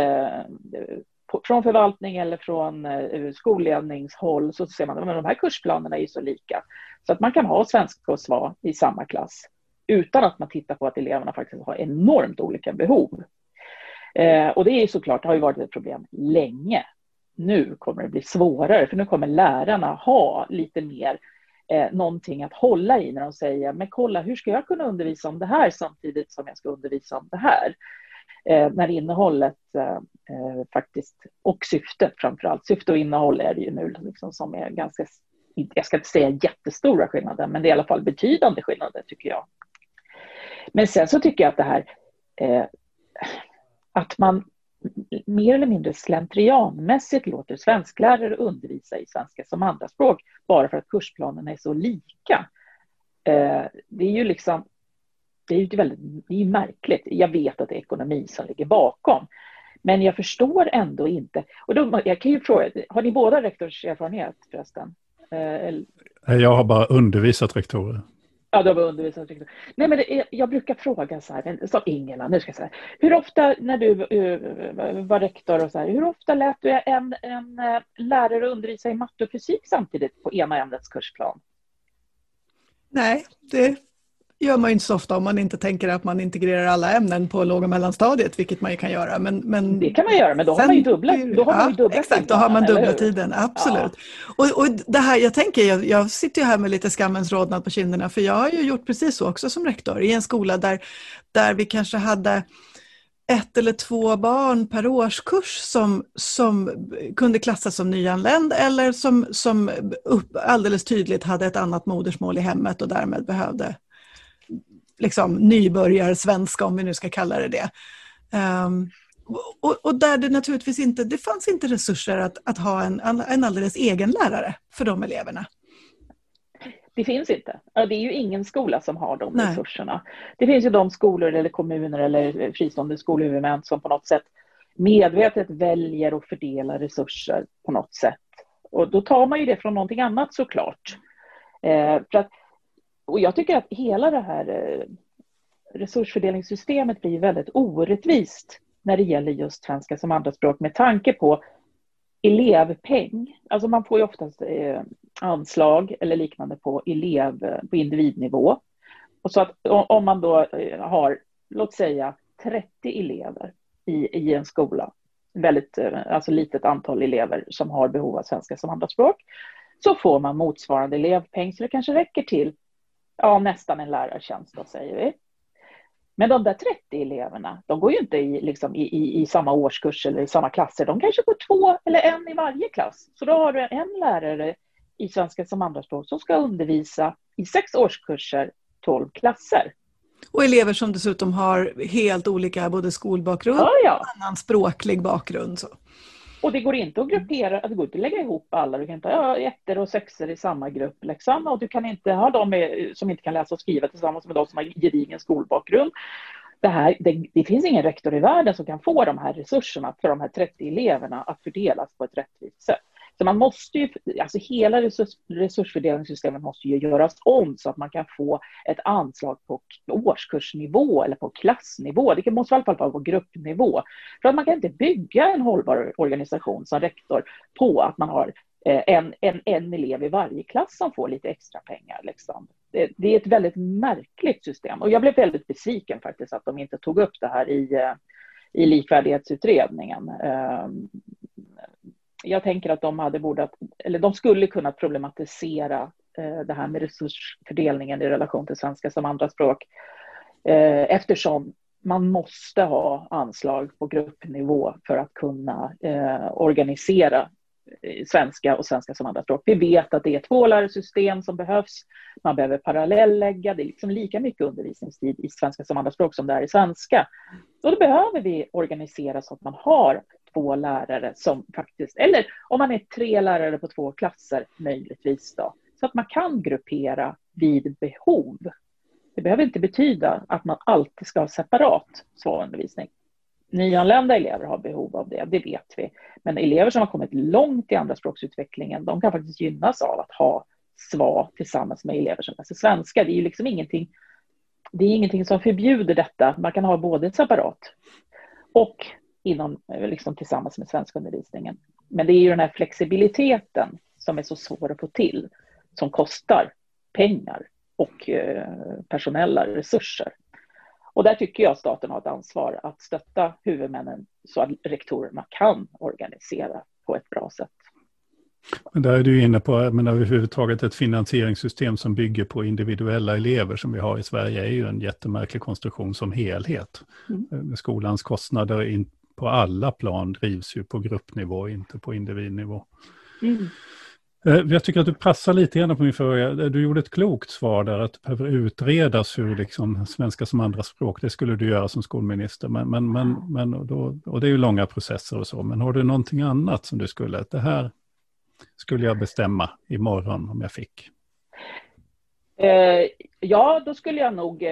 från förvaltning eller från eh, skolledningshåll så ser man att de här kursplanerna är så lika. Så att man kan ha svenska och SVA i samma klass utan att man tittar på att eleverna faktiskt har enormt olika behov. Eh, och det är såklart, det har ju varit ett problem länge. Nu kommer det bli svårare, för nu kommer lärarna ha lite mer eh, någonting att hålla i när de säger, men kolla, hur ska jag kunna undervisa om det här samtidigt som jag ska undervisa om det här? Eh, när innehållet eh, eh faktiskt, och syftet framför allt, syfte och innehåll är det ju nu liksom som är ganska, jag ska inte säga jättestora skillnader, men det är i alla fall betydande skillnader tycker jag. Men sen så tycker jag att det här eh, att man mer eller mindre slentrianmässigt låter svensklärare undervisa i svenska som andraspråk bara för att kursplanerna är så lika. Eh, det är ju liksom det är ju väldigt det är märkligt. Jag vet att det är ekonomi som ligger bakom. Men jag förstår ändå inte. Och då, jag kan ju fråga, har ni båda rektorserfarenhet förresten? Eh, jag har bara undervisat rektorer. Ja, du har bara undervisat rektorer. Nej, men är, jag brukar fråga så här, som Ingela, nu ska jag säga. Hur ofta när du uh, var rektor och så här, hur ofta lät du en, en uh, lärare undervisa i matte och fysik samtidigt på ena ämnets kursplan? Nej, det gör man ju inte så ofta om man inte tänker att man integrerar alla ämnen på låg och mellanstadiet, vilket man ju kan göra. Men, men det kan man göra, men då har man ju dubbla, då har ja, man ju dubbla Exakt, då har man dubbla tiden, absolut. Ja. Och, och det här, jag tänker, jag, jag sitter ju här med lite skammens rodnad på kinderna, för jag har ju gjort precis så också som rektor i en skola där, där vi kanske hade ett eller två barn per årskurs som, som kunde klassas som nyanländ eller som, som upp, alldeles tydligt hade ett annat modersmål i hemmet och därmed behövde liksom, nybörjarsvenska, om vi nu ska kalla det det. Um, och, och, där det naturligtvis inte det fanns inte resurser att, att ha en, en alldeles egen lärare för de eleverna. Det finns inte. Det är ju ingen skola som har de Nej. resurserna. Det finns ju de skolor eller kommuner eller fristående skolhuvudmän som på något sätt medvetet väljer att fördela resurser på något sätt. Och då tar man ju det från någonting annat såklart. Eh, för att, och jag tycker att hela det här eh, resursfördelningssystemet blir väldigt orättvist när det gäller just svenska som andraspråk med tanke på elevpeng. Alltså man får ju oftast eh, anslag eller liknande på elev, eh, på individnivå. Och så att om man då har, låt säga 30 elever i, i en skola, väldigt, alltså litet antal elever som har behov av svenska som andraspråk, så får man motsvarande elevpeng, så det kanske räcker till ja, nästan en lärartjänst, då säger vi. Men de där 30 eleverna, de går ju inte i, liksom, i, i, i, samma årskurs eller i samma klasser. De kanske går två eller en i varje klass. Så då har du en lärare i svenska som andraspråk som ska undervisa i sex årskurser, 12 klasser. Och elever som dessutom har helt olika både skolbakgrund ja, ja. och annan språklig bakgrund. Så. Och det går inte att gruppera, det går inte att lägga ihop alla. Du kan inte ha ettor och sexor i samma grupp. Liksom. Och du kan inte ha de som inte kan läsa och skriva tillsammans med de som har gedigen skolbakgrund. Det, här, det, det, finns ingen rektor i världen som kan få de här resurserna för de här 30 eleverna att fördelas på ett rättvist sätt. Så man måste ju, alltså hela resurs, resursfördelningssystemet måste ju göras om så att man kan få ett anslag på årskursnivå eller på klassnivå. Det måste i alla fall vara på gruppnivå. För att man kan inte bygga en hållbar organisation som rektor på att man har eh, en, en, en elev i varje klass som får lite extra pengar. Liksom. Det, det, är ett väldigt märkligt system och jag blev väldigt besviken faktiskt att de inte tog upp det här i, eh, i likvärdighetsutredningen. Ehm, jag tänker att de hade borde, eller de skulle kunna problematisera eh, det här med resursfördelningen i relation till svenska som andraspråk eh, eftersom man måste ha anslag på gruppnivå för att kunna eh, organisera eh, svenska och svenska som andraspråk. Vi vet att det är två lärarsystem som behövs. Man behöver parallellägga. Det är liksom lika mycket undervisningstid i svenska som andraspråk som det är i svenska. Och då behöver vi organisera så att man har två lärare som faktiskt, eller om man är tre lärare på två klasser möjligtvis då, så att man kan gruppera vid behov. Det behöver inte betyda att man alltid ska ha separat svarundervisning. Nyanlända elever har behov av det, det vet vi. Men elever som har kommit långt i andraspråksutvecklingen, de kan faktiskt gynnas av att ha SVA tillsammans med elever som läser svenska. Det är ju liksom ingenting, det är ingenting som förbjuder detta. Man kan ha både separat och inom, liksom tillsammans med svenskundervisningen. Men det är ju den här flexibiliteten som är så svår att få till, som kostar pengar och eh, personella resurser. Och där tycker jag staten har ett ansvar att stötta huvudmännen så att rektorerna kan organisera på ett bra sätt. Men där är du inne på, men överhuvudtaget ett finansieringssystem som bygger på individuella elever som vi har i Sverige är ju en jättemärklig konstruktion som helhet. Mm. Skolans kostnader på alla plan drivs ju på gruppnivå, inte på individnivå. Mm. Eh, jag tycker att du passar lite grann på min fråga. Du gjorde ett klokt svar där, att det behöver utredas hur liksom svenska som andra språk, det skulle du göra som skolminister. Men, men, men, men då, och det är ju långa processer och så, men har du någonting annat som du skulle, det här skulle jag bestämma imorgon om jag fick? Eh, ja, då skulle jag nog eh,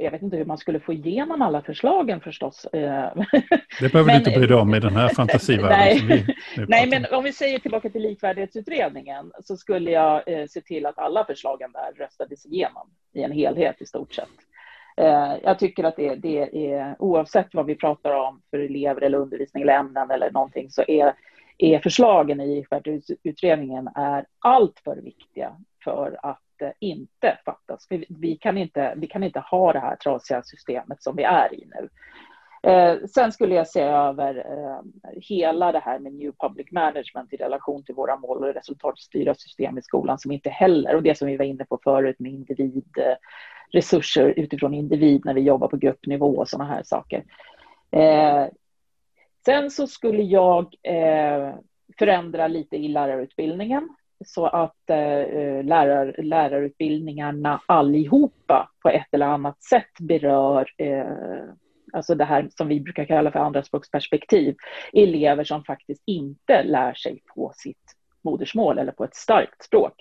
jag vet inte hur man skulle få igenom alla förslagen förstås. Eh, det behöver men, du inte bry dig om i den här fantasivärlden. nej, vi, nej men om vi säger tillbaka till likvärdighetsutredningen så skulle jag eh, se till att alla förslagen där röstades igenom i en helhet i stort sett. Eh, jag tycker att det, det, är, oavsett vad vi pratar om för elever eller undervisning eller ämnen eller någonting, så är, är förslagen i likvärdighetsutredningen är alltför viktiga för att inte fattas. Vi, vi, kan inte, vi kan inte ha det här trasiga systemet som vi är i nu. Eh, sen skulle jag se över eh, hela det här med New Public Management i relation till våra mål och resultatstyra system i skolan som inte heller, och det som vi var inne på förut med individ, eh, resurser utifrån individ när vi jobbar på gruppnivå och sådana här saker. Eh, sen så skulle jag eh, förändra lite i lärarutbildningen så att eh, eh, lärar, lärarutbildningarna allihopa på ett eller annat sätt berör eh, alltså det här som vi brukar kalla för andraspråksperspektiv, elever som faktiskt inte lär sig på sitt modersmål eller på ett starkt språk.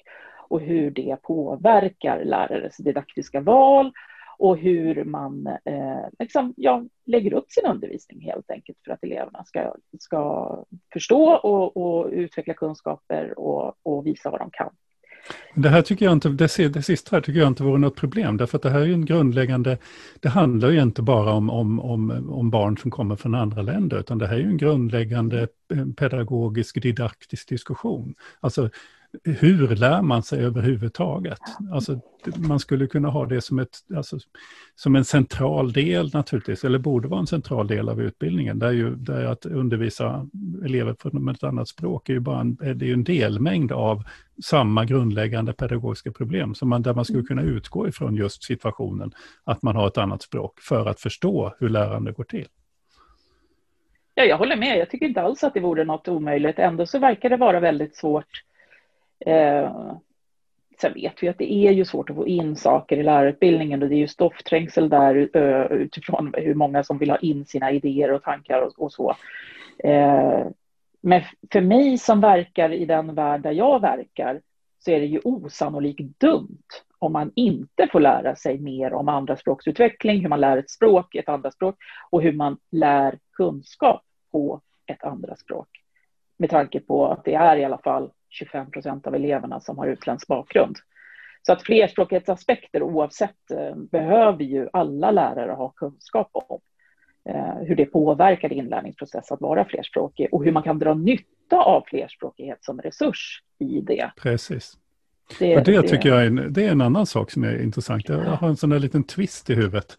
Och hur det påverkar lärares didaktiska val och hur man eh, liksom, ja, lägger upp sin undervisning helt enkelt för att eleverna ska, ska förstå och, och utveckla kunskaper och, och visa vad de kan. Det här tycker jag inte, det, det sista här tycker jag inte vore något problem, därför att det här är ju en grundläggande, det handlar ju inte bara om, om, om, om barn som kommer från andra länder, utan det här är ju en grundläggande eh, pedagogisk, didaktisk diskussion. Alltså hur lär man sig överhuvudtaget? Alltså, man skulle kunna ha det som, ett, alltså, som en central del naturligtvis, eller borde vara en central del av utbildningen. Där, ju, där att undervisa elever från ett annat språk är ju bara en, det är en delmängd av samma grundläggande pedagogiska problem, som man, där man skulle kunna utgå ifrån just situationen att man har ett annat språk för att förstå hur lärande går till. Ja, jag håller med. Jag tycker inte alls att det vore något omöjligt. Ändå så verkar det vara väldigt svårt Eh, sen vet vi att det är ju svårt att få in saker i lärarutbildningen och det är ju stoffträngsel där eh, utifrån hur många som vill ha in sina idéer och tankar och, och så. Eh, men för mig som verkar i den värld där jag verkar så är det ju osannolikt dumt om man inte får lära sig mer om andraspråksutveckling, hur man lär ett språk, ett andra språk och hur man lär kunskap på ett andra språk. Med tanke på att det är i alla fall 25 procent av eleverna som har utländsk bakgrund. Så att flerspråkighetsaspekter oavsett eh, behöver ju alla lärare ha kunskap om. Eh, hur det påverkar inlärningsprocess att vara flerspråkig och hur man kan dra nytta av flerspråkighet som resurs i det. Precis. Det, det, det tycker jag är en, det är en annan sak som är intressant. Jag har en sån där liten twist i huvudet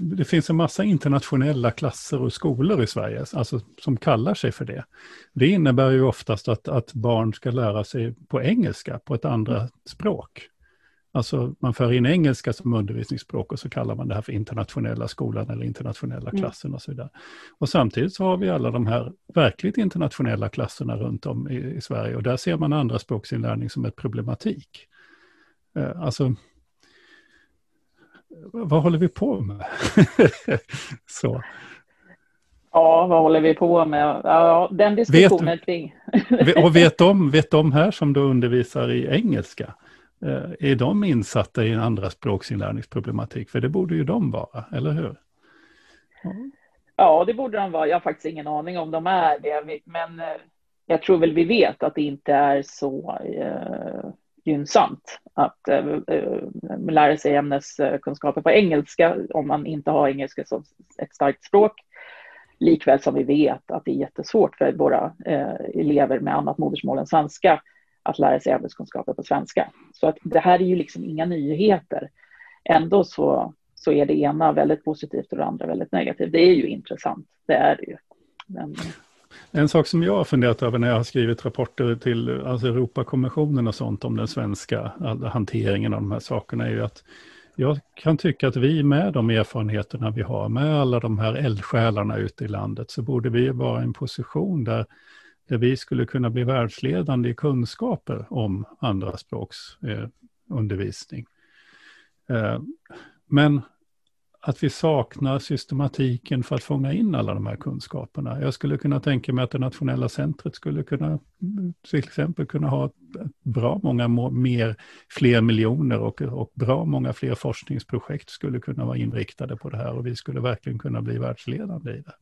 det finns en massa internationella klasser och skolor i Sverige, alltså som kallar sig för det. Det innebär ju oftast att, att barn ska lära sig på engelska, på ett andra språk. Alltså man för in engelska som undervisningsspråk och så kallar man det här för internationella skolan eller internationella mm. klassen och så vidare. Och samtidigt så har vi alla de här verkligt internationella klasserna runt om i, i Sverige och där ser man andra språksinlärning som ett problematik. Eh, alltså vad håller vi på med? så. Ja, vad håller vi på med? Ja, den diskussionen vet, kring. och vet de, vet de här som då undervisar i engelska, eh, är de insatta i en andra språksinlärningsproblematik? För det borde ju de vara, eller hur? Ja. ja, det borde de vara. Jag har faktiskt ingen aning om de är det, men eh, jag tror väl vi vet att det inte är så eh, gynnsamt att eh, eh, lära sig ämneskunskaper på engelska om man inte har engelska som ett starkt språk. Likväl som vi vet att det är jättesvårt för våra eh, elever med annat modersmål än svenska att lära sig ämneskunskaper på svenska. Så att det här är ju liksom inga nyheter. Ändå så, så är det ena väldigt positivt och det andra väldigt negativt. Det är ju intressant, det är det ju. Men, en sak som jag har funderat över när jag har skrivit rapporter till alltså Europakommissionen och sånt om den svenska hanteringen av de här sakerna är ju att jag kan tycka att vi med de erfarenheterna vi har, med alla de här eldsjälarna ute i landet, så borde vi vara i en position där, där vi skulle kunna bli världsledande i kunskaper om andra språks eh, undervisning. Eh, men att vi saknar systematiken för att fånga in alla de här kunskaperna. Jag skulle kunna tänka mig att det nationella centret skulle kunna till exempel kunna ha bra många mer, fler miljoner och, och bra många fler forskningsprojekt skulle kunna vara inriktade på det här och vi skulle verkligen kunna bli världsledande i det.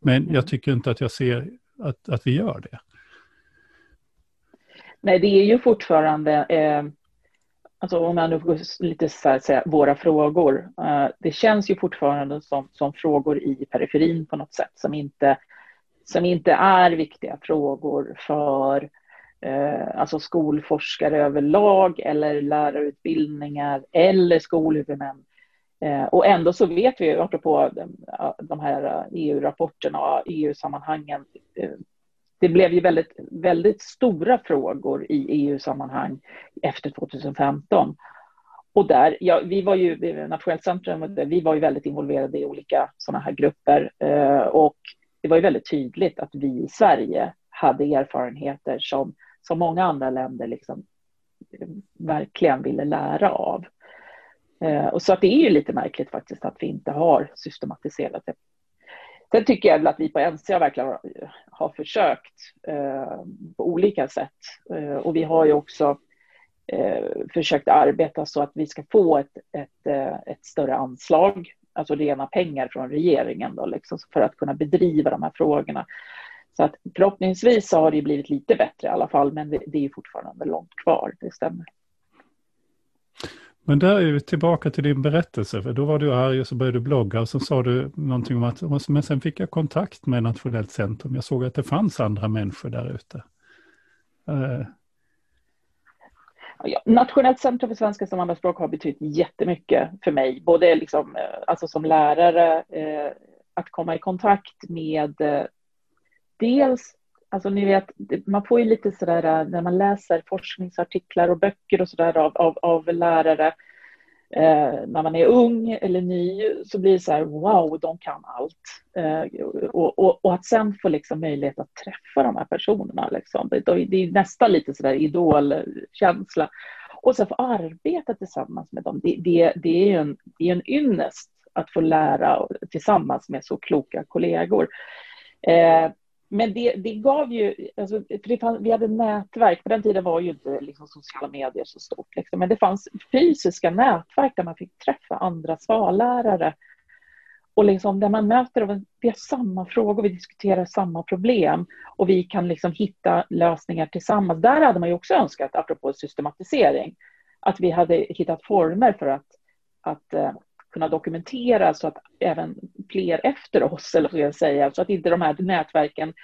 Men jag mm. tycker inte att jag ser att, att vi gör det. Nej, det är ju fortfarande eh alltså om jag nu får lite så här, säga, våra frågor, uh, det känns ju fortfarande som, som frågor i periferin på något sätt som inte, som inte är viktiga frågor för uh, alltså skolforskare överlag eller lärarutbildningar eller skolhuvudmän. Uh, och ändå så vet vi, apropå de, de här e EU-rapporterna och EU-sammanhangen, det blev ju väldigt, väldigt stora frågor i EU-sammanhang efter 2015. Och där, ja, vi var ju, Nationellt centrum, vi var ju väldigt involverade i olika sådana här grupper eh, och det var ju väldigt tydligt att vi i Sverige hade erfarenheter som, som många andra länder liksom eh, verkligen ville lära av. Eh, och så att det är ju lite märkligt faktiskt att vi inte har systematiserat det Sen tycker jag att vi på NCA verkligen har försökt eh, på olika sätt. Eh, och vi har ju också eh, försökt arbeta så att vi ska få ett, ett, eh, ett större anslag, alltså rena pengar från regeringen då, liksom, för att kunna bedriva de här frågorna. Så att förhoppningsvis har det blivit lite bättre i alla fall, men det, det är fortfarande långt kvar, det stämmer. Men där är vi tillbaka till din berättelse, för då var du arg och så började du blogga och så sa du någonting om att, men sen fick jag kontakt med Nationellt centrum. Jag såg att det fanns andra människor där ute. Uh. Ja, Nationellt centrum för svenska som andraspråk har betytt jättemycket för mig, både liksom, eh, alltså som lärare, eh, att komma i kontakt med eh, dels Alltså ni vet, man får ju lite sådär eh, när man läser forskningsartiklar och böcker och sådär av, av, av lärare eh, när man är ung eller ny så blir det så här wow, de kan allt. Eh, och, och, och, att sen få liksom möjlighet att träffa de här personerna, liksom, det, det är nästan lite sådär idolkänsla. Och sen få arbeta tillsammans med dem, det, det, det är ju en, det är en ynnest att få lära tillsammans med så kloka kollegor. Eh, men det, det gav ju, alltså, för fann, vi hade nätverk, på den tiden var ju inte liksom, sociala medier så stort, liksom, men det fanns fysiska nätverk där man fick träffa andra svallärare och liksom där man möter och vi har samma frågor, vi diskuterar samma problem. Och vi kan liksom hitta lösningar tillsammans. Där hade man ju också önskat, apropå systematisering, att vi hade hittat former för att, att eh, kunna dokumentera så att även fler efter oss, eller vad jag säga, så att inte de här nätverken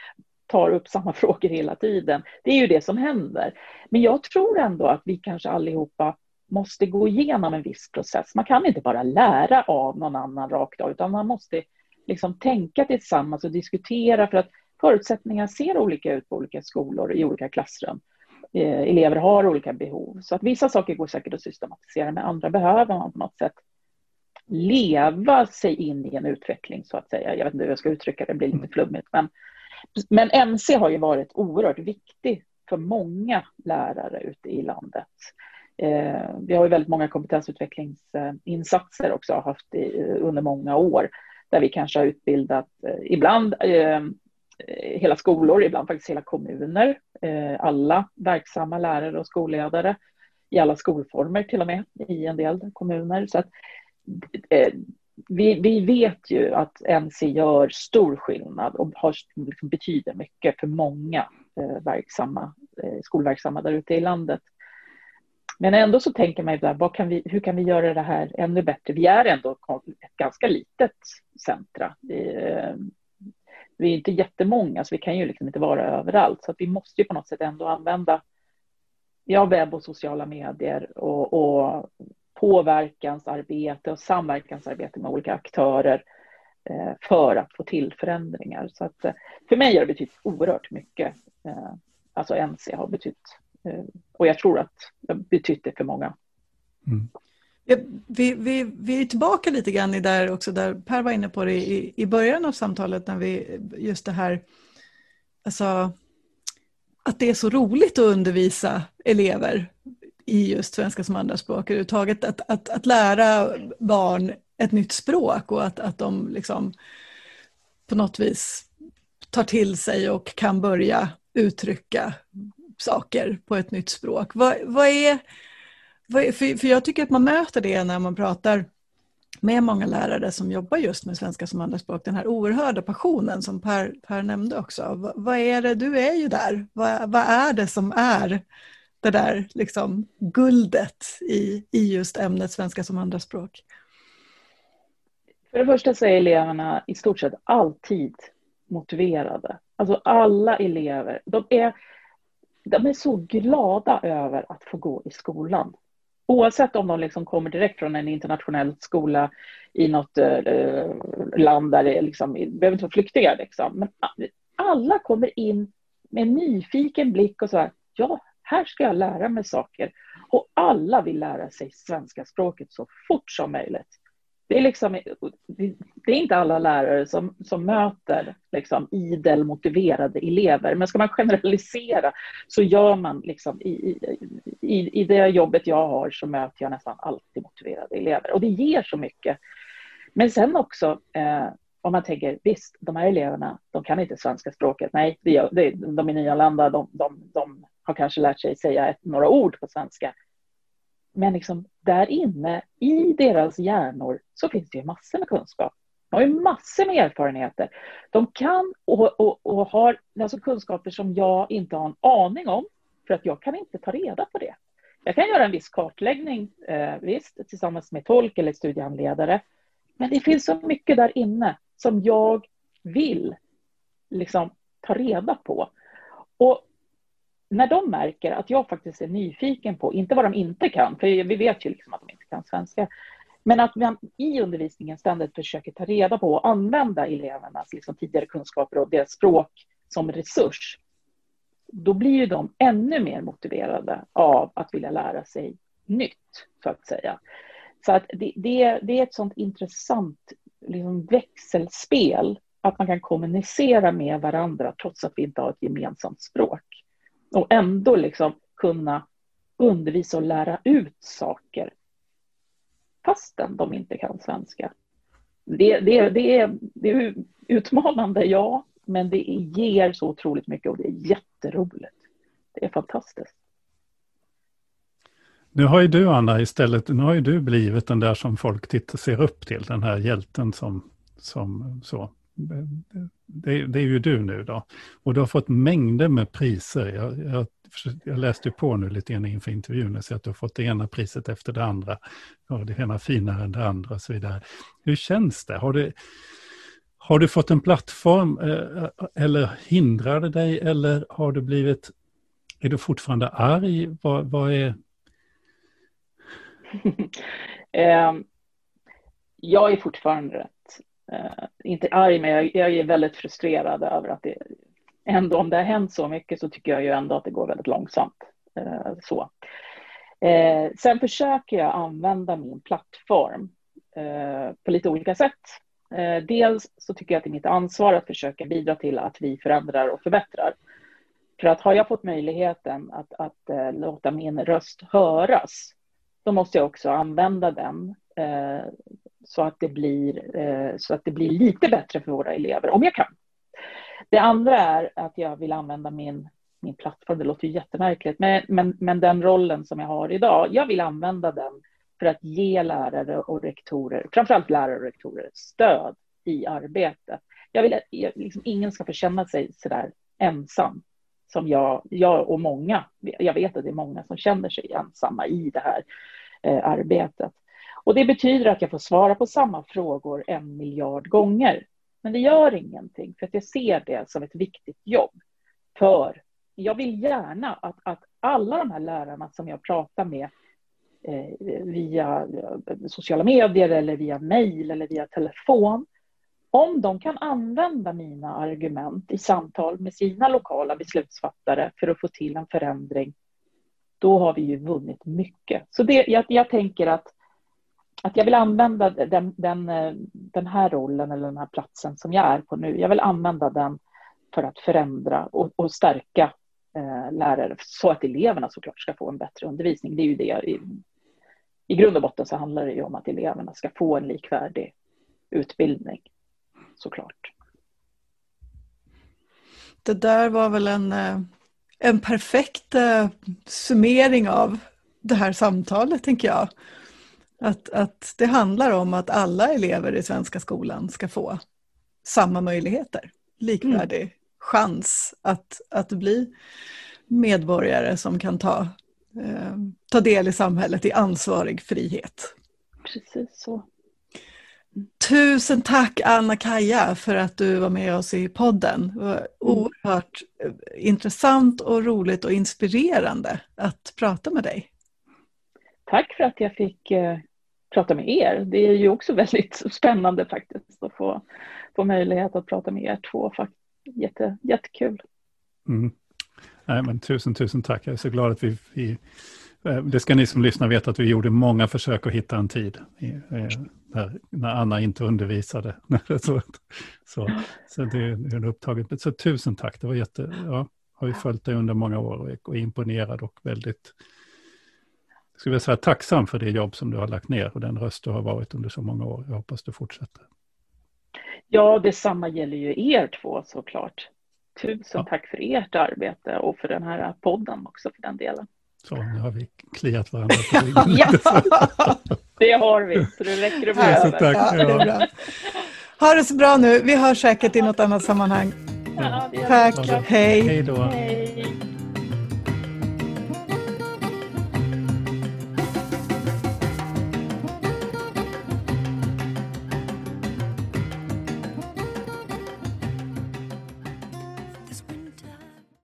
tar upp samma frågor hela tiden. Det är ju det som händer. Men jag tror ändå att vi kanske allihopa måste gå igenom en viss process. Man kan inte bara lära av någon annan rakt av, utan man måste liksom tänka tillsammans och diskutera för att förutsättningar ser olika ut på olika skolor i olika klassrum. Eh, elever har olika behov, så att vissa saker går säkert att systematisera, men andra behöver man på något sätt leva sig in i en utveckling så att säga. Jag vet inte hur jag ska uttrycka det, det blir lite mm. flummigt. Men, men MC har ju varit oerhört viktig för många lärare ute i landet. Eh, vi har ju väldigt många kompetensutvecklingsinsatser också haft i, under många år där vi kanske har utbildat eh, ibland eh, hela skolor, ibland faktiskt hela kommuner, eh, alla verksamma lärare och skolledare i alla skolformer till och med i en del kommuner. Så att Eh, Eh, vi, vi, vet ju att NC gör stor skillnad och har, liksom, betyder mycket för många eh, verksamma, eh, skolverksamma där ute i landet. Men ändå så tänker man ju där, kan vi, hur kan vi göra det här ännu bättre? Vi är ändå ett ganska litet centra. Vi, eh, vi är inte jättemånga, så vi kan ju liksom inte vara överallt. Så att vi måste ju på något sätt ändå använda ja, webb och sociala medier och, och påverkansarbete och samverkansarbete med olika aktörer eh, för att få till förändringar. Så att, eh, för mig har det betytt oerhört mycket. Eh, alltså NC har betytt, och jag tror att det har betytt det för många. Mm. Ja, vi, vi, vi är tillbaka lite grann i där också, där Per var inne på det i, i början av samtalet, när vi just det här, alltså att det är så roligt att undervisa elever i just svenska som andraspråk överhuvudtaget. Att, att, att lära barn ett nytt språk och att, att de liksom på något vis tar till sig och kan börja uttrycka saker på ett nytt språk. Vad, vad är, vad är för, för jag tycker att man möter det när man pratar med många lärare som jobbar just med svenska som andraspråk, den här oerhörda passionen som Per, per nämnde också. Vad, vad är det, du är ju där, vad, vad är det som är det där liksom, guldet i, i just ämnet svenska som andraspråk? För det första så är eleverna i stort sett alltid motiverade. Alltså alla elever, de är, de är så glada över att få gå i skolan. Oavsett om de liksom kommer direkt från en internationell skola i något eh, land där det liksom, det behöver inte vara flyktingar. Liksom. Men alla kommer in med nyfiken blick och så här, ja, här ska jag lära mig saker. Och alla vill lära sig svenska språket så fort som möjligt. Det är, liksom, det är inte alla lärare som, som möter liksom idel motiverade elever. Men ska man generalisera så gör man liksom i, i, i det jobbet jag har så möter jag nästan alltid motiverade elever. Och det ger så mycket. Men sen också eh, om man tänker visst, de här eleverna, de kan inte svenska språket. Nej, det, det, de är nyanlända, de, de, de har kanske lärt sig säga ett, några ord på svenska. Men liksom där inne i deras hjärnor så finns det ju massor med kunskap. De har ju massor med erfarenheter. De kan och, och, och har alltså kunskaper som jag inte har en aning om, för att jag kan inte ta reda på det. Jag kan göra en viss kartläggning, eh, visst, tillsammans med tolk eller studiehandledare. Men det finns så mycket där inne som jag vill liksom, ta reda på. Och när de märker att jag faktiskt är nyfiken på, inte vad de inte kan, för vi vet ju liksom att de inte kan svenska, men att man i undervisningen ständigt försöker ta reda på och använda elevernas liksom tidigare kunskaper och deras språk som resurs, då blir ju de ännu mer motiverade av att vilja lära sig nytt, så att säga. Så att det, det, det är ett sånt intressant liksom växelspel, att man kan kommunicera med varandra trots att vi inte har ett gemensamt språk. Och ändå liksom kunna undervisa och lära ut saker fastän de inte kan svenska. Det, det, det, är, det är utmanande, ja, men det ger så otroligt mycket och det är jätteroligt. Det är fantastiskt. Nu har ju du, Anna, istället, nu har ju du blivit den där som folk tittar, ser upp till, den här hjälten som, som så. Det, det är ju du nu då. Och du har fått mängder med priser. Jag, jag, jag läste på nu lite grann inför intervjun och ser att du har fått det ena priset efter det andra. Ja, det ena finare än det andra och så vidare. Hur känns det? Har du, har du fått en plattform eh, eller hindrar det dig eller har du blivit, är du fortfarande arg? Vad, vad är... um, jag är fortfarande uh, inte arg, men jag, jag, är väldigt frustrerad över att det ändå, om det har hänt så mycket så tycker jag ju ändå att det går väldigt långsamt. Uh, så. Uh, sen försöker jag använda min plattform på lite olika sätt. Dels så tycker jag att det är mitt ansvar att försöka bidra till att vi förändrar och förbättrar. För att har jag fått möjligheten att, att uh, låta min röst höras, då måste jag också använda den uh, så, att det blir, eh, så att det blir lite bättre för våra elever, om jag kan. Det andra är att jag vill använda min, min plattform, det låter ju jättemärkligt, men, men, men den rollen som jag har idag, jag vill använda den för att ge lärare och rektorer, framförallt lärare och rektorer, stöd i arbetet. Jag vill att liksom, ingen ska få känna sig så där ensam som jag, jag och många. Jag vet att det är många som känner sig ensamma i det här eh, arbetet. Och det betyder att jag får svara på samma frågor en miljard gånger. Men det gör ingenting, för att jag ser det som ett viktigt jobb. För jag vill gärna att, att alla de här lärarna som jag pratar med Eh, via eh, sociala medier eller via mejl eller via telefon. Om de kan använda mina argument i samtal med sina lokala beslutsfattare för att få till en förändring, då har vi ju vunnit mycket. Så det, jag, jag tänker att, att jag vill använda den, den, eh, den här rollen eller den här platsen som jag är på nu, jag vill använda den för att förändra och, och stärka eh, lärare så att eleverna såklart ska få en bättre undervisning. Det är ju det i grund och botten så handlar det ju om att eleverna ska få en likvärdig utbildning, såklart. Det där var väl en, eh, en perfekt eh, summering av det här samtalet, tänker jag. Att, att det handlar om att alla elever i svenska skolan ska få samma möjligheter, likvärdig mm. chans att, att bli medborgare som kan ta eh, ta del i samhället i ansvarig frihet. Precis så. Tusen tack Anna-Kaja för att du var med oss i podden. Det var mm. oerhört eh, intressant och roligt och inspirerande att prata med dig. Tack för att jag fick eh, prata med er. Det är ju också väldigt spännande faktiskt att få, få möjlighet att prata med er två. Jätte, jättekul. Mm. Nej, men tusen, tusen tack. Jag är så glad att vi, vi eh, det ska ni som lyssnar veta att vi gjorde många försök att hitta en tid eh, när, när Anna inte undervisade. så, så, så det är upptaget. Så tusen tack, det var jätte, ja, har ju följt dig under många år och är imponerad och väldigt, skulle jag säga tacksam för det jobb som du har lagt ner och den röst du har varit under så många år. Jag hoppas du fortsätter. Ja, detsamma gäller ju er två såklart. Tusen ja. tack för ert arbete och för den här podden också för den delen. Så, nu har vi kliat varandra på ryggen. ja, det har vi. Så det räcker att bli Tusen över. tack. Ja, det är bra. Ha det så bra nu. Vi hörs säkert i något annat sammanhang. Ja, det. Tack. Hej. Hej då. Hej.